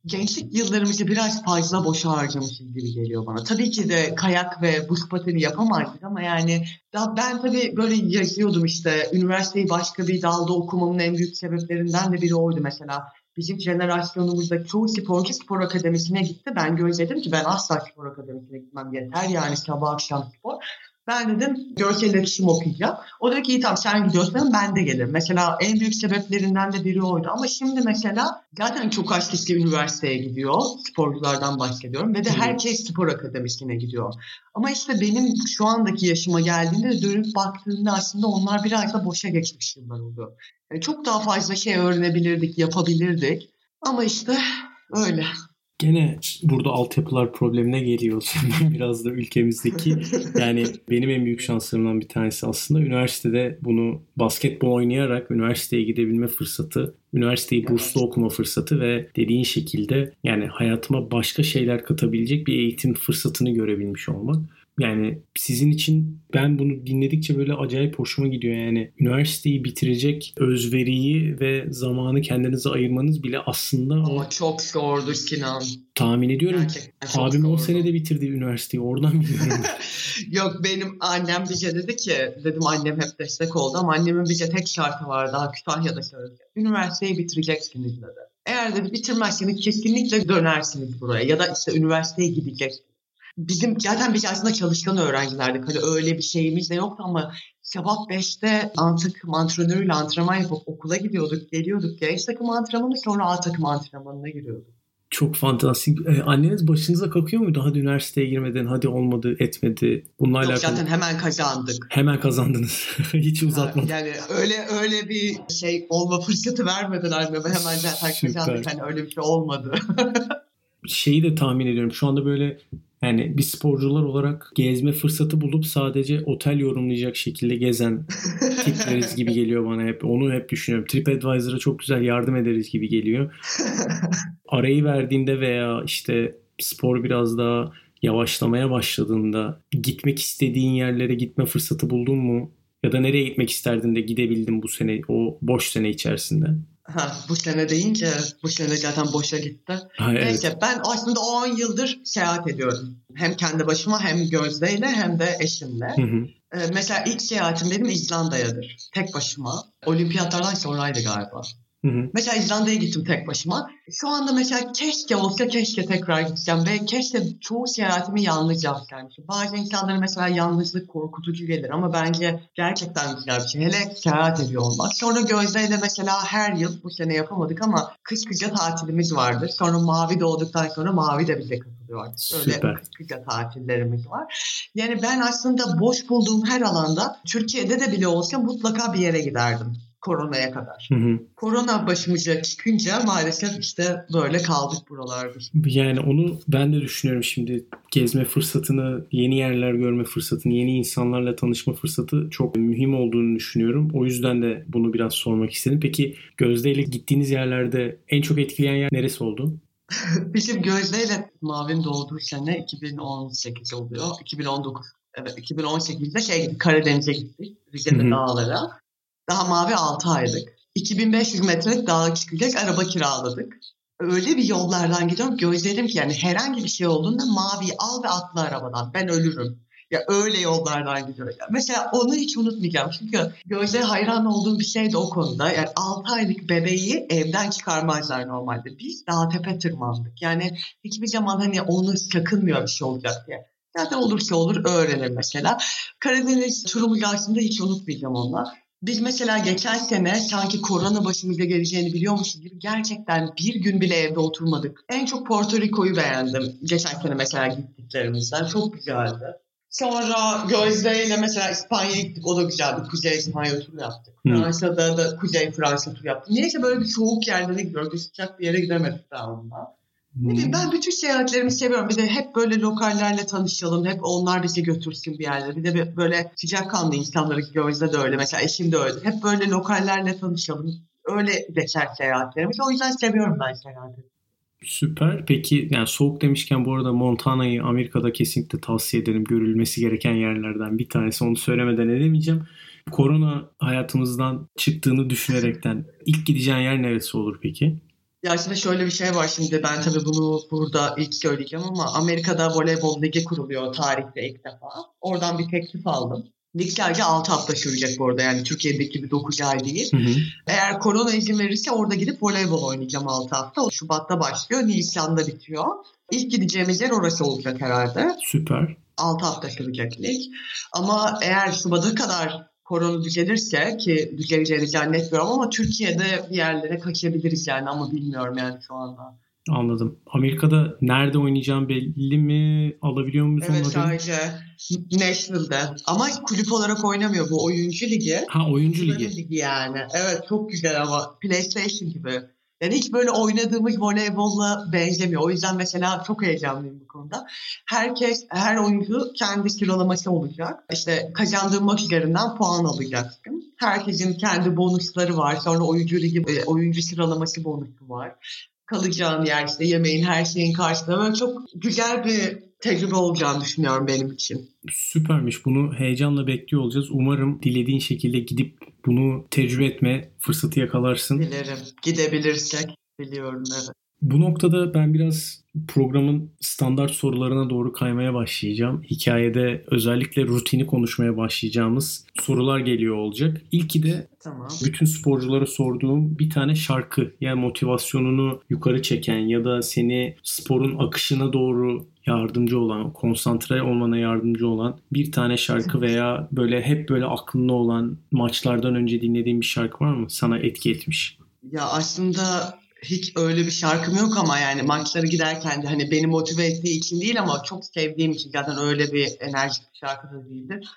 gençlik yıllarımızı biraz fazla boşa harcamışız gibi geliyor bana. Tabii ki de kayak ve buz pateni yapamazdık ama yani ben tabii böyle yazıyordum işte üniversiteyi başka bir dalda okumamın en büyük sebeplerinden de biri oydu mesela. Bizim jenerasyonumuzda çoğu sporcu spor akademisine gitti. Ben gözledim ki ben asla spor akademisine gitmem yeter yani sabah akşam spor. Ben dedim görsel iletişim okuyacağım. O dedi ki iyi tamam sen gidiyorsan ben de gelirim. Mesela en büyük sebeplerinden de biri oydu. Ama şimdi mesela zaten çok az kişi üniversiteye gidiyor. Sporculardan bahsediyorum. Ve de herkes spor akademisine gidiyor. Ama işte benim şu andaki yaşıma geldiğinde dönüp baktığımda aslında onlar biraz da boşa geçmiş yıllar oldu. Yani çok daha fazla şey öğrenebilirdik, yapabilirdik. Ama işte öyle. Gene burada altyapılar problemine geliyor. Biraz da ülkemizdeki yani benim en büyük şanslarımdan bir tanesi aslında üniversitede bunu basketbol oynayarak üniversiteye gidebilme fırsatı, üniversiteyi burslu okuma fırsatı ve dediğin şekilde yani hayatıma başka şeyler katabilecek bir eğitim fırsatını görebilmiş olmak. Yani sizin için ben bunu dinledikçe böyle acayip hoşuma gidiyor. Yani üniversiteyi bitirecek özveriyi ve zamanı kendinize ayırmanız bile aslında Ama çok zordu Sinan. tahmin ediyorum. Gerçekten Abim 10 zordu. senede bitirdi üniversiteyi. Oradan biliyorum. Yok benim annem bize dedi ki, dedim annem hep destek oldu ama annemin bize tek şartı var daha Kütahya'da söyledi. Üniversiteyi bitireceksiniz dedi. Eğer dedi bitirmezseniz kesinlikle dönersiniz buraya ya da işte üniversiteye gideceksiniz. Bizim zaten biz aslında çalışkan öğrencilerdik. Hani öyle bir şeyimiz de yoktu ama sabah 5'te A takım antrenörüyle antrenman yapıp okula gidiyorduk, geliyorduk. Genç takım antrenmanı sonra A takım antrenmanına giriyorduk. Çok fantastik. Ee, anneniz başınıza kakıyor muydu? Hadi üniversiteye girmeden, hadi olmadı, etmedi. Bununla Yok, alakalı zaten hemen kazandık. hemen kazandınız. Hiç uzatmadan. Ha, Yani öyle öyle bir şey olma fırsatı vermediler anneme. Hemen zaten Süper. kazandık. Hani öyle bir şey olmadı. Şeyi de tahmin ediyorum. Şu anda böyle yani bir sporcular olarak gezme fırsatı bulup sadece otel yorumlayacak şekilde gezen tipleriz gibi geliyor bana hep. Onu hep düşünüyorum. TripAdvisor'a çok güzel yardım ederiz gibi geliyor. Arayı verdiğinde veya işte spor biraz daha yavaşlamaya başladığında gitmek istediğin yerlere gitme fırsatı buldun mu? Ya da nereye gitmek isterdin de gidebildin bu sene, o boş sene içerisinde? Ha, bu sene deyince bu sene zaten boşa gitti. Ha, evet. Neyse ben aslında 10 yıldır seyahat ediyorum. Hem kendi başıma hem Gözde'yle hem de eşimle. Hı hı. Ee, mesela ilk seyahatim benim İzlanda'yadır. Tek başıma. Olimpiyatlardan sonraydı galiba. Hı hı. Mesela İzlanda'ya gittim tek başıma. Şu anda mesela keşke olsa keşke tekrar gideceğim ve keşke çoğu seyahatimi yalnız yapsaymışım. Bazı insanlara mesela yalnızlık korkutucu gelir ama bence gerçekten güzel bir şey. Hele seyahat ediyor olmak. Sonra Gözde'yle mesela her yıl bu sene yapamadık ama kış kıca tatilimiz vardır. Sonra Mavi doğduktan sonra Mavi de bize katılıyor artık. Öyle Süper. kış kıca tatillerimiz var. Yani ben aslında boş bulduğum her alanda Türkiye'de de bile olsa mutlaka bir yere giderdim koronaya kadar. Hı hı. Korona başımıza çıkınca maalesef işte böyle kaldık buralarda. Yani onu ben de düşünüyorum şimdi. Gezme fırsatını, yeni yerler görme fırsatını, yeni insanlarla tanışma fırsatı çok mühim olduğunu düşünüyorum. O yüzden de bunu biraz sormak istedim. Peki Gözde ile gittiğiniz yerlerde en çok etkileyen yer neresi oldu? Bizim Gözde ile Mavi'nin doğduğu sene 2018 oluyor. 2019. Evet 2018'de şey Karadeniz'e gittik. Rize'de dağlara. Daha Mavi 6 aylık. 2500 metrelik dağa çıkacak araba kiraladık. Öyle bir yollardan gidiyorum. Gözledim ki yani herhangi bir şey olduğunda Mavi'yi al ve atla arabadan. Ben ölürüm. Ya öyle yollardan gidiyor. Mesela onu hiç unutmayacağım. Çünkü Gözde hayran olduğum bir şey de o konuda. Yani 6 aylık bebeği evden çıkarmazlar normalde. Biz daha tepe tırmandık. Yani hiçbir zaman hani onu sakınmıyor bir şey olacak diye. Zaten olursa olur öğrenir mesela. Karadeniz turumuz aslında hiç unutmayacağım onlar. Biz mesela geçen sene sanki korona başımıza geleceğini biliyormuşuz gibi gerçekten bir gün bile evde oturmadık. En çok Porto Rico'yu beğendim. Geçen sene mesela gittiklerimizden. Çok güzeldi. Sonra Gözde ile mesela İspanya'ya gittik. O da güzeldi. Kuzey İspanya turu yaptık. Hı. Fransa'da da Kuzey Fransa turu yaptık. Neyse böyle bir soğuk yerlere gidiyoruz. Sıcak bir yere gidemedik daha ondan. Bileyim, ben bütün seyahatlerimi seviyorum. Bir de hep böyle lokallerle tanışalım. Hep onlar bizi götürsün bir yerlere. Bir de böyle sıcakkanlı insanları Gözde de öyle. Mesela eşim de öyle. Hep böyle lokallerle tanışalım. Öyle geçer seyahatlerimiz. O yüzden seviyorum ben seyahati. Süper. Peki yani soğuk demişken bu arada Montana'yı Amerika'da kesinlikle tavsiye ederim. Görülmesi gereken yerlerden bir tanesi. Onu söylemeden edemeyeceğim. Korona hayatımızdan çıktığını düşünerekten ilk gideceğin yer neresi olur peki? Ya şimdi şöyle bir şey var şimdi ben tabii bunu burada ilk söyleyeceğim ama Amerika'da voleybol ligi kuruluyor tarihte ilk defa. Oradan bir teklif aldım. Lig sadece 6 hafta sürecek bu arada yani Türkiye'deki gibi 9 ay değil. Hı hı. Eğer korona izin verirse orada gidip voleybol oynayacağım 6 hafta. O Şubat'ta başlıyor, Nisan'da bitiyor. İlk gideceğimiz yer orası olacak herhalde. Süper. 6 hafta sürecek lig. Ama eğer Şubat'a kadar korona düzelirse ki düzeleceğini zannetmiyorum ama Türkiye'de bir yerlere kaçabiliriz yani ama bilmiyorum yani şu anda. Anladım. Amerika'da nerede oynayacağım belli mi? Alabiliyor muyuz Evet onları? sadece Nashville'de. Ama kulüp olarak oynamıyor bu oyuncu ligi. Ha oyuncu ligi. Ligi yani. Evet çok güzel ama PlayStation gibi. Yani hiç böyle oynadığımız voleybolla benzemiyor. O yüzden mesela çok heyecanlıyım bu konuda. Herkes, her oyuncu kendi sıralaması olacak. İşte kazandığı maç üzerinden puan alacaksın. Herkesin kendi bonusları var. Sonra oyuncu ligi, e, oyuncu sıralaması bonusu var. Kalacağın yer işte yemeğin her şeyin karşısında. Böyle çok güzel bir tecrübe olacağını düşünüyorum benim için. Süpermiş. Bunu heyecanla bekliyor olacağız. Umarım dilediğin şekilde gidip bunu tecrübe etme fırsatı yakalarsın. Dilerim. Gidebilirsek biliyorum evet. Bu noktada ben biraz programın standart sorularına doğru kaymaya başlayacağım. Hikayede özellikle rutini konuşmaya başlayacağımız sorular geliyor olacak. İlki de tamam. bütün sporculara sorduğum bir tane şarkı. Yani motivasyonunu yukarı çeken ya da seni sporun akışına doğru yardımcı olan, konsantre olmana yardımcı olan bir tane şarkı veya böyle hep böyle aklında olan maçlardan önce dinlediğin bir şarkı var mı? Sana etki etmiş. Ya aslında hiç öyle bir şarkım yok ama yani maçlara giderken de hani beni motive ettiği için değil ama çok sevdiğim için zaten öyle bir enerjik bir şarkı da değildir.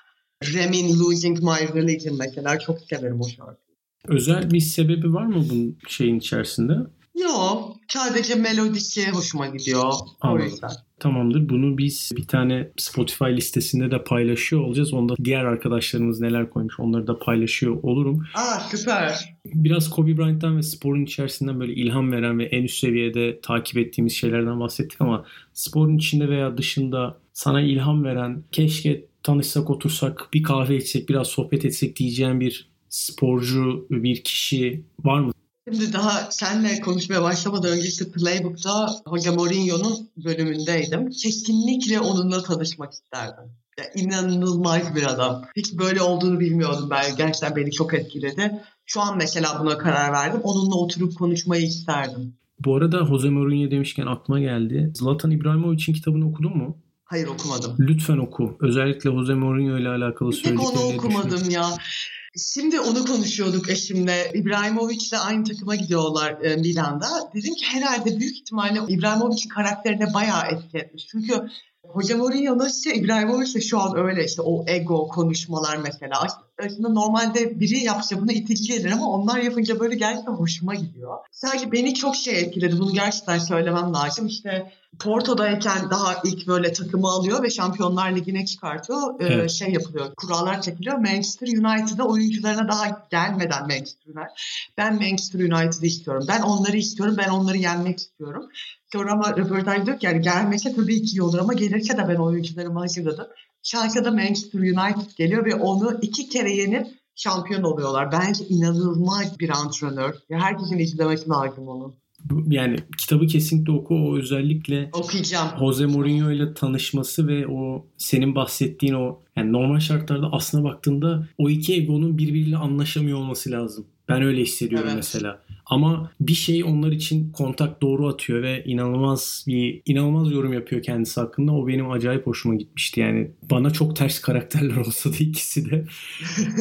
Rem'in Losing My Religion mesela çok severim o şarkıyı. Özel bir sebebi var mı bunun şeyin içerisinde? Yok. Sadece melodisi hoşuma gidiyor. O yüzden. Tamamdır. Bunu biz bir tane Spotify listesinde de paylaşıyor olacağız. Onda diğer arkadaşlarımız neler koymuş onları da paylaşıyor olurum. Aa süper. Biraz Kobe Bryant'tan ve sporun içerisinden böyle ilham veren ve en üst seviyede takip ettiğimiz şeylerden bahsettik ama sporun içinde veya dışında sana ilham veren, keşke tanışsak otursak bir kahve içsek biraz sohbet etsek diyeceğin bir sporcu, bir kişi var mı? Şimdi daha senle konuşmaya başlamadan önce işte Playbook'ta Hoca Mourinho'nun bölümündeydim. Kesinlikle onunla tanışmak isterdim. Ya inanılmaz bir adam. Hiç böyle olduğunu bilmiyordum ben. Gerçekten beni çok etkiledi. Şu an mesela buna karar verdim. Onunla oturup konuşmayı isterdim. Bu arada Jose Mourinho demişken aklıma geldi. Zlatan İbrahimovic'in kitabını okudun mu? Hayır okumadım. Lütfen oku. Özellikle Jose Mourinho ile alakalı söylediklerini onu okumadım ya. Şimdi onu konuşuyorduk eşimle. İbrahimovic'le aynı takıma gidiyorlar e, Milan'da. Dedim ki herhalde büyük ihtimalle İbrahimovic'in karakterine bayağı etki etmiş. Çünkü Hoca Mourinho'nun işte İbrahimovic de şu an öyle işte o ego konuşmalar mesela. Aslında normalde biri yapsa bunu itici gelir ama onlar yapınca böyle gerçekten hoşuma gidiyor. Sadece beni çok şey etkiledi. Bunu gerçekten söylemem lazım. İşte Porto'dayken daha ilk böyle takımı alıyor ve Şampiyonlar Ligi'ne çıkartıyor. Ee, evet. Şey yapılıyor, kurallar çekiliyor. Manchester United'a oyuncularına daha gelmeden Manchester United. Ben Manchester United'ı istiyorum. Ben onları istiyorum. Ben onları yenmek istiyorum. Sonra ama röportaj diyor ki yani gelmese tabii ki iyi olur ama gelirse de ben oyuncularımı hazırladım. Şarkıda Manchester United geliyor ve onu iki kere yenip şampiyon oluyorlar. Bence inanılmaz bir antrenör. Ya herkesin izlemesi lazım onu yani kitabı kesinlikle oku. O özellikle okuyacağım. Jose Mourinho ile tanışması ve o senin bahsettiğin o yani normal şartlarda aslına baktığında o iki egonun birbiriyle anlaşamıyor olması lazım. Ben öyle hissediyorum evet. mesela. Ama bir şey onlar için kontak doğru atıyor ve inanılmaz bir inanılmaz yorum yapıyor kendisi hakkında. O benim acayip hoşuma gitmişti. Yani bana çok ters karakterler olsa da ikisi de.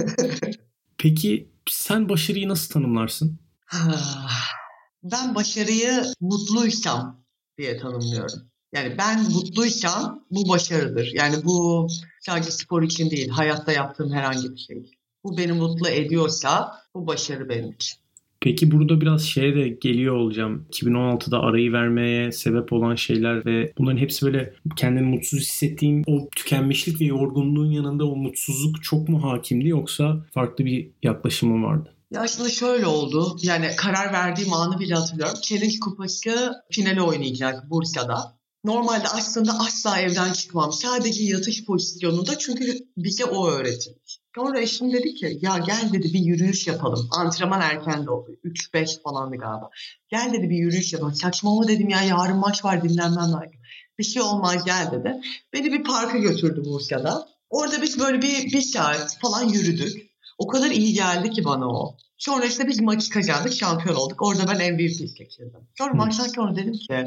Peki sen başarıyı nasıl tanımlarsın? ben başarıyı mutluysam diye tanımlıyorum. Yani ben mutluysam bu başarıdır. Yani bu sadece spor için değil, hayatta yaptığım herhangi bir şey. Bu beni mutlu ediyorsa bu başarı benim için. Peki burada biraz şeye de geliyor olacağım. 2016'da arayı vermeye sebep olan şeyler ve bunların hepsi böyle kendini mutsuz hissettiğin o tükenmişlik ve yorgunluğun yanında o mutsuzluk çok mu hakimdi yoksa farklı bir yaklaşımı vardı? Ya aslında şöyle oldu. Yani karar verdiğim anı bile hatırlıyorum. Challenge Kupası finali oynayacak Bursa'da. Normalde aslında asla evden çıkmam. Sadece yatış pozisyonunda çünkü bize o öğretilmiş. Sonra eşim dedi ki ya gel dedi bir yürüyüş yapalım. Antrenman erken de oldu. 3-5 falandı galiba. Gel dedi bir yürüyüş yapalım. Saçmalama dedim ya yarın maç var dinlenmem lazım. Bir şey olmaz gel dedi. Beni bir parka götürdü Bursa'da. Orada biz böyle bir, bir saat falan yürüdük. O kadar iyi geldi ki bana o. Sonra işte biz maçı kazandık, şampiyon olduk. Orada ben MVP seçildim. Sonra hmm. maçtan sonra dedim ki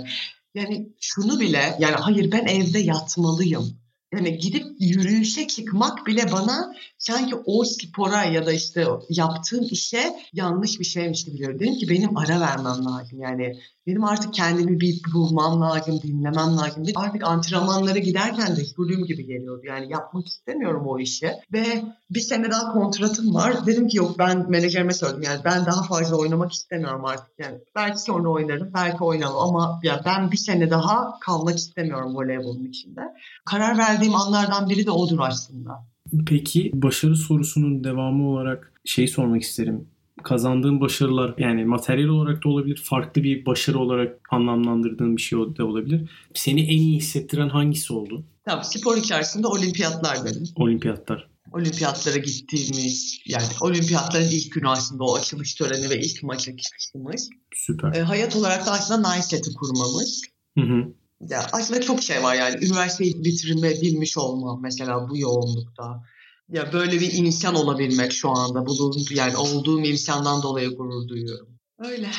yani şunu bile yani hayır ben evde yatmalıyım. Yani gidip yürüyüşe çıkmak bile bana sanki o spora ya da işte yaptığım işe yanlış bir şeymiş gibi geliyor. Dedim ki benim ara vermem lazım. Yani benim artık kendimi bir bulmam lazım, dinlemem lazım. Artık antrenmanlara giderken de zulüm gibi geliyordu. Yani yapmak istemiyorum o işi. Ve bir sene daha kontratım var. Dedim ki yok ben menajerime söyledim. Yani ben daha fazla oynamak istemiyorum artık. Yani belki sonra oynarım, belki oynamam ama ya ben bir sene daha kalmak istemiyorum voleybolun içinde. Karar verdiğim anlardan biri de odur aslında. Peki başarı sorusunun devamı olarak şey sormak isterim kazandığın başarılar yani materyal olarak da olabilir, farklı bir başarı olarak anlamlandırdığın bir şey de olabilir. Seni en iyi hissettiren hangisi oldu? Tabii spor içerisinde olimpiyatlar benim. Olimpiyatlar. Olimpiyatlara gittiğimiz yani olimpiyatların ilk günü aslında o açılış töreni ve ilk maça çıkışımız. Süper. E, hayat olarak da aslında Niceset'i kurmamız. Hı hı. Ya aslında çok şey var yani. Üniversiteyi bitirme bilmiş olmam mesela bu yoğunlukta ya böyle bir insan olabilmek şu anda bulunduğum yani olduğum imkandan dolayı gurur duyuyorum. Öyle.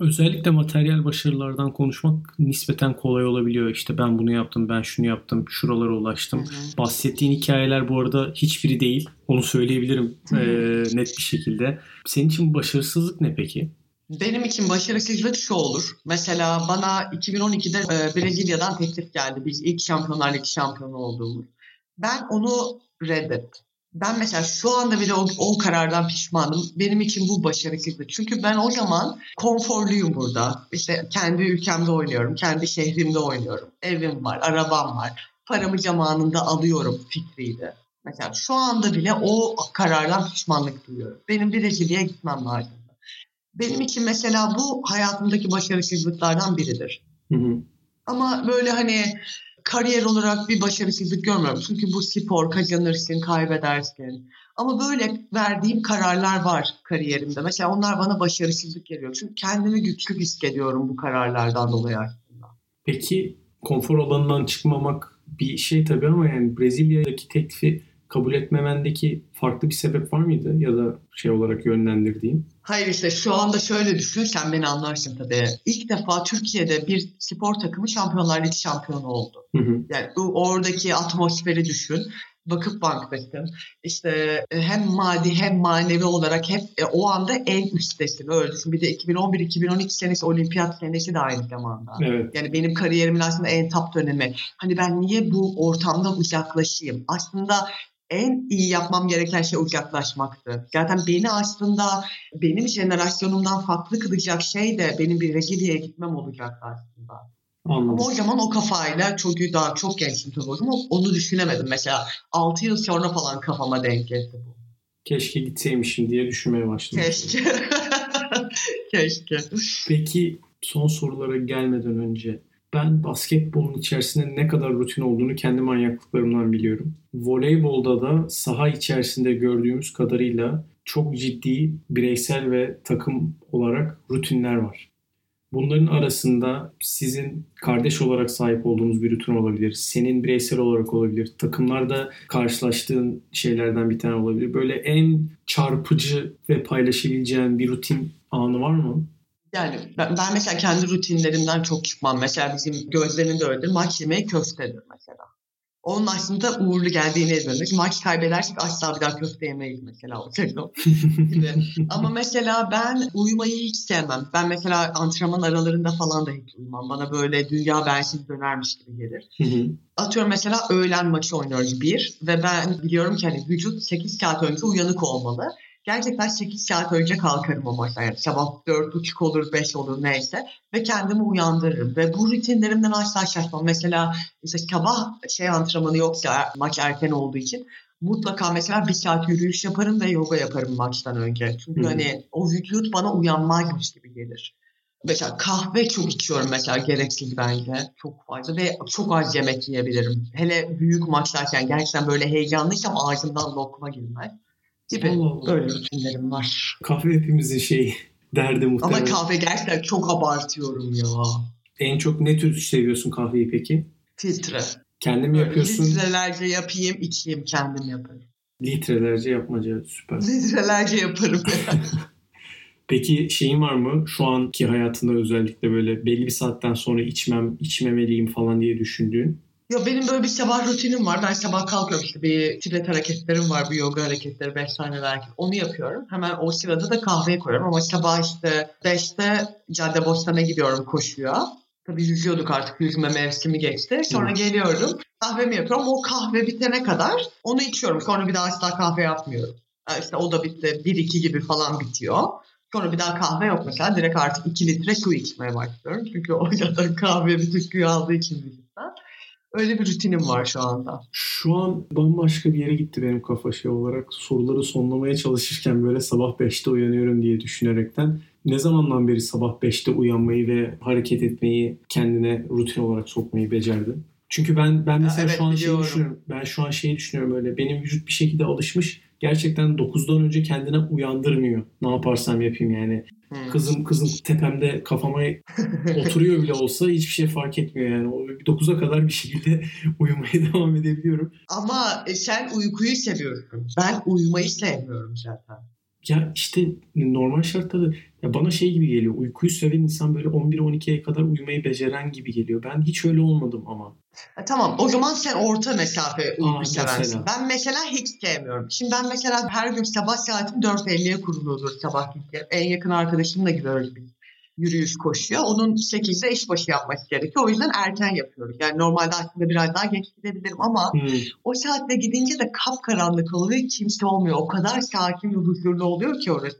Özellikle materyal başarılardan konuşmak nispeten kolay olabiliyor. İşte ben bunu yaptım, ben şunu yaptım, şuralara ulaştım. Hı hı. Bahsettiğin hikayeler bu arada hiçbiri değil. Onu söyleyebilirim e, net bir şekilde. Senin için başarısızlık ne peki? Benim için başarısızlık şu olur. Mesela bana 2012'de e, Brezilya'dan teklif geldi. Biz ilk Şampiyonlar Ligi şampiyonu olduğumuz. Ben onu reddet. Ben mesela şu anda bile o, o karardan pişmanım. Benim için bu başarısızlık. Çünkü ben o zaman konforluyum burada. İşte kendi ülkemde oynuyorum, kendi şehrimde oynuyorum. Evim var, arabam var. Paramı zamanında alıyorum fikriydi. Mesela şu anda bile o karardan pişmanlık duyuyorum. Benim Brezilya'ya gitmem lazım. Benim için mesela bu hayatımdaki başarısızlıklardan biridir. Hı hı. Ama böyle hani kariyer olarak bir başarısızlık görmüyorum. Çünkü bu spor kazanırsın, kaybedersin. Ama böyle verdiğim kararlar var kariyerimde. Mesela onlar bana başarısızlık geliyor. Çünkü kendimi güçlü hissediyorum bu kararlardan dolayı aslında. Peki konfor alanından çıkmamak bir şey tabii ama yani Brezilya'daki teklifi kabul etmemendeki farklı bir sebep var mıydı ya da şey olarak yönlendirdiğin? Hayır işte şu anda şöyle düşün sen beni anlarsın tabii. İlk defa Türkiye'de bir spor takımı Şampiyonlar Ligi şampiyonu oldu. Hı hı. Yani oradaki atmosferi düşün. Vakıf Bank'tasın. İşte e, hem maddi hem manevi olarak hep e, o anda en üsttesin. Öyle düşün. Bir de 2011-2012 senesi olimpiyat senesi de aynı zamanda. Evet. Yani benim kariyerimin aslında en top dönemi. Hani ben niye bu ortamdan uzaklaşayım? Aslında en iyi yapmam gereken şey uzaklaşmaktı. Zaten beni aslında benim jenerasyonumdan farklı kılacak şey de benim bir Brezilya'ya gitmem olacaktı aslında. Anladım. Ama o zaman o kafayla çok daha çok gençtim tabii o zaman onu düşünemedim. Mesela 6 yıl sonra falan kafama denk geldi bu. Keşke gitseymişim diye düşünmeye başladım. Keşke. Keşke. Peki son sorulara gelmeden önce ben basketbolun içerisinde ne kadar rutin olduğunu kendi manyaklıklarımdan biliyorum. Voleybolda da saha içerisinde gördüğümüz kadarıyla çok ciddi bireysel ve takım olarak rutinler var. Bunların arasında sizin kardeş olarak sahip olduğunuz bir rutin olabilir. Senin bireysel olarak olabilir. Takımlarda karşılaştığın şeylerden bir tane olabilir. Böyle en çarpıcı ve paylaşabileceğin bir rutin anı var mı? Yani ben, ben mesela kendi rutinlerimden çok çıkmam. Mesela bizim gözlemin de öyledir. Maç yemeği köftedir mesela. Onun aslında uğurlu geldiğini ezberledik. Maç kaybedersek asla bir daha köfte yemeyiz mesela o sezon. Ama mesela ben uyumayı hiç sevmem. Ben mesela antrenman aralarında falan da hiç uyumam. Bana böyle dünya bensiz dönermiş gibi gelir. Atıyorum mesela öğlen maçı oynuyoruz bir ve ben biliyorum ki hani vücut 8 saat önce uyanık olmalı gerçekten 8 saat önce kalkarım o maçta. Yani sabah 4.30 olur, 5 olur neyse. Ve kendimi uyandırırım. Ve bu rutinlerimden asla şaşmam. Mesela işte sabah şey antrenmanı yoksa maç erken olduğu için mutlaka mesela bir saat yürüyüş yaparım ve yoga yaparım maçtan önce. Çünkü hmm. hani o vücut bana uyanmazmış gibi gelir. Mesela kahve çok içiyorum mesela gereksiz bence. Çok fazla ve çok az yemek yiyebilirim. Hele büyük maçlarken gerçekten böyle heyecanlıysam ağzımdan lokma girmez gibi Allah böyle rutinlerim var. Kahve hepimizin şeyi derdi muhtemelen. Ama kahve gerçekten çok abartıyorum ya. En çok ne tür seviyorsun kahveyi peki? Filtre. Kendim böyle yapıyorsun. Litrelerce yapayım, içeyim, kendim yaparım. Litrelerce yapmaca süper. Litrelerce yaparım. Peki şeyin var mı şu anki hayatında özellikle böyle belli bir saatten sonra içmem, içmemeliyim falan diye düşündüğün? Ya benim böyle bir sabah rutinim var. Ben sabah kalkıyorum işte bir tibet hareketlerim var, bir yoga hareketleri, beş tane hareket. Onu yapıyorum. Hemen o sırada da kahveyi koyuyorum ama sabah işte 5'te cadde bostana gidiyorum koşuya. Tabii yüzüyorduk artık yüzme mevsimi geçti. Sonra Evet. geliyorum kahvemi yapıyorum. O kahve bitene kadar onu içiyorum. Sonra bir daha asla kahve yapmıyorum. İşte o da bitti. 1-2 gibi falan bitiyor. Sonra bir daha kahve yok mesela. Direkt artık 2 litre su içmeye başlıyorum. Çünkü o zaten kahve bütün suyu aldığı için vücuttan. Öyle bir rutinim var şu anda. Şu an bambaşka bir yere gitti benim kafa şey olarak. Soruları sonlamaya çalışırken böyle sabah 5'te uyanıyorum diye düşünerekten. Ne zamandan beri sabah 5'te uyanmayı ve hareket etmeyi kendine rutin olarak sokmayı becerdin? Çünkü ben ben mesela evet, şu an şey biliyorum. düşünüyorum. Ben şu an şeyi düşünüyorum öyle. Benim vücut bir şekilde alışmış. Gerçekten 9'dan önce kendine uyandırmıyor. Ne yaparsam yapayım yani. Hmm. Kızım kızım tepemde kafama oturuyor bile olsa hiçbir şey fark etmiyor yani. O 9'a kadar bir şekilde uyumaya devam edebiliyorum. Ama e, sen uykuyu seviyorsun. Ben uyumayı sevmiyorum zaten. Ya işte normal şartlarda ya bana şey gibi geliyor. Uykuyu seven insan böyle 11-12'ye kadar uyumayı beceren gibi geliyor. Ben hiç öyle olmadım ama. Ha, tamam o zaman sen orta mesafe uyku Aa, seversin. mesela. Ben mesela hiç sevmiyorum. Şimdi ben mesela her gün sabah saatim 4.50'ye kuruluyordur sabah. En yakın arkadaşımla gidiyoruz biz. Yürüyüş koşuyor. Onun 8'de işbaşı yapması gerekiyor. O yüzden erken yapıyoruz. Yani normalde aslında biraz daha geç gidebilirim ama Hmm. o saatte gidince de kapkaranlık oluyor. Hiç kimse olmuyor. O kadar sakin ve huzurlu oluyor ki orası.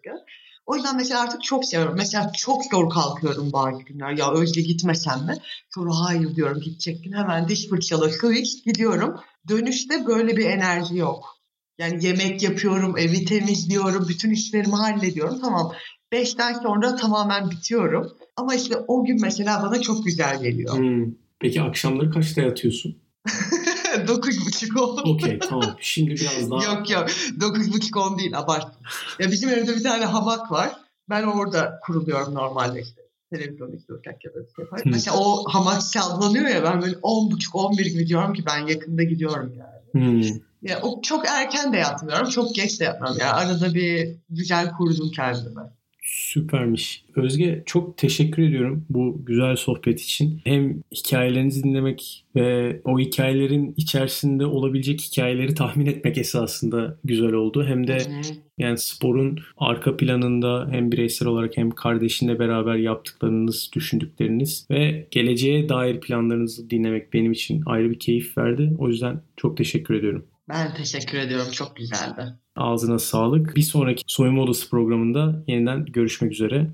O yüzden mesela artık çok seviyorum. Mesela çok zor kalkıyorum bazı günler. Ya Özge gitmesem mi? Sonra hayır diyorum gidecektin. Hemen diş fırçala su iç gidiyorum. Dönüşte böyle bir enerji yok. Yani yemek yapıyorum, evi temizliyorum, bütün işlerimi hallediyorum. Tamam. Beşten sonra tamamen bitiyorum. Ama işte o gün mesela bana çok güzel geliyor. Hmm. Peki akşamları kaçta yatıyorsun? Dokuz buçuk oldu. Okey tamam. Şimdi biraz daha Yok yok. Dokuz buçuk on değil abart. Ya bizim evde bir tane hamak var. Ben orada kuruluyorum normalde işte. Televizyon izliyorken ya da şey yapar. Hı. Mesela o hamak sallanıyor ya ben böyle on buçuk on bir gibi diyorum ki ben yakında gidiyorum yani. Hmm. Ya o çok erken de yatmıyorum, çok geç de yatmıyorum. Yani arada bir güzel kurdum kendime. Süpermiş. Özge çok teşekkür ediyorum bu güzel sohbet için. Hem hikayelerinizi dinlemek ve o hikayelerin içerisinde olabilecek hikayeleri tahmin etmek esasında güzel oldu. Hem de yani sporun arka planında hem bireysel olarak hem kardeşinle beraber yaptıklarınız, düşündükleriniz ve geleceğe dair planlarınızı dinlemek benim için ayrı bir keyif verdi. O yüzden çok teşekkür ediyorum. Ben teşekkür ediyorum, çok güzeldi. Ağzına sağlık. Bir sonraki Soyunma Odası programında yeniden görüşmek üzere.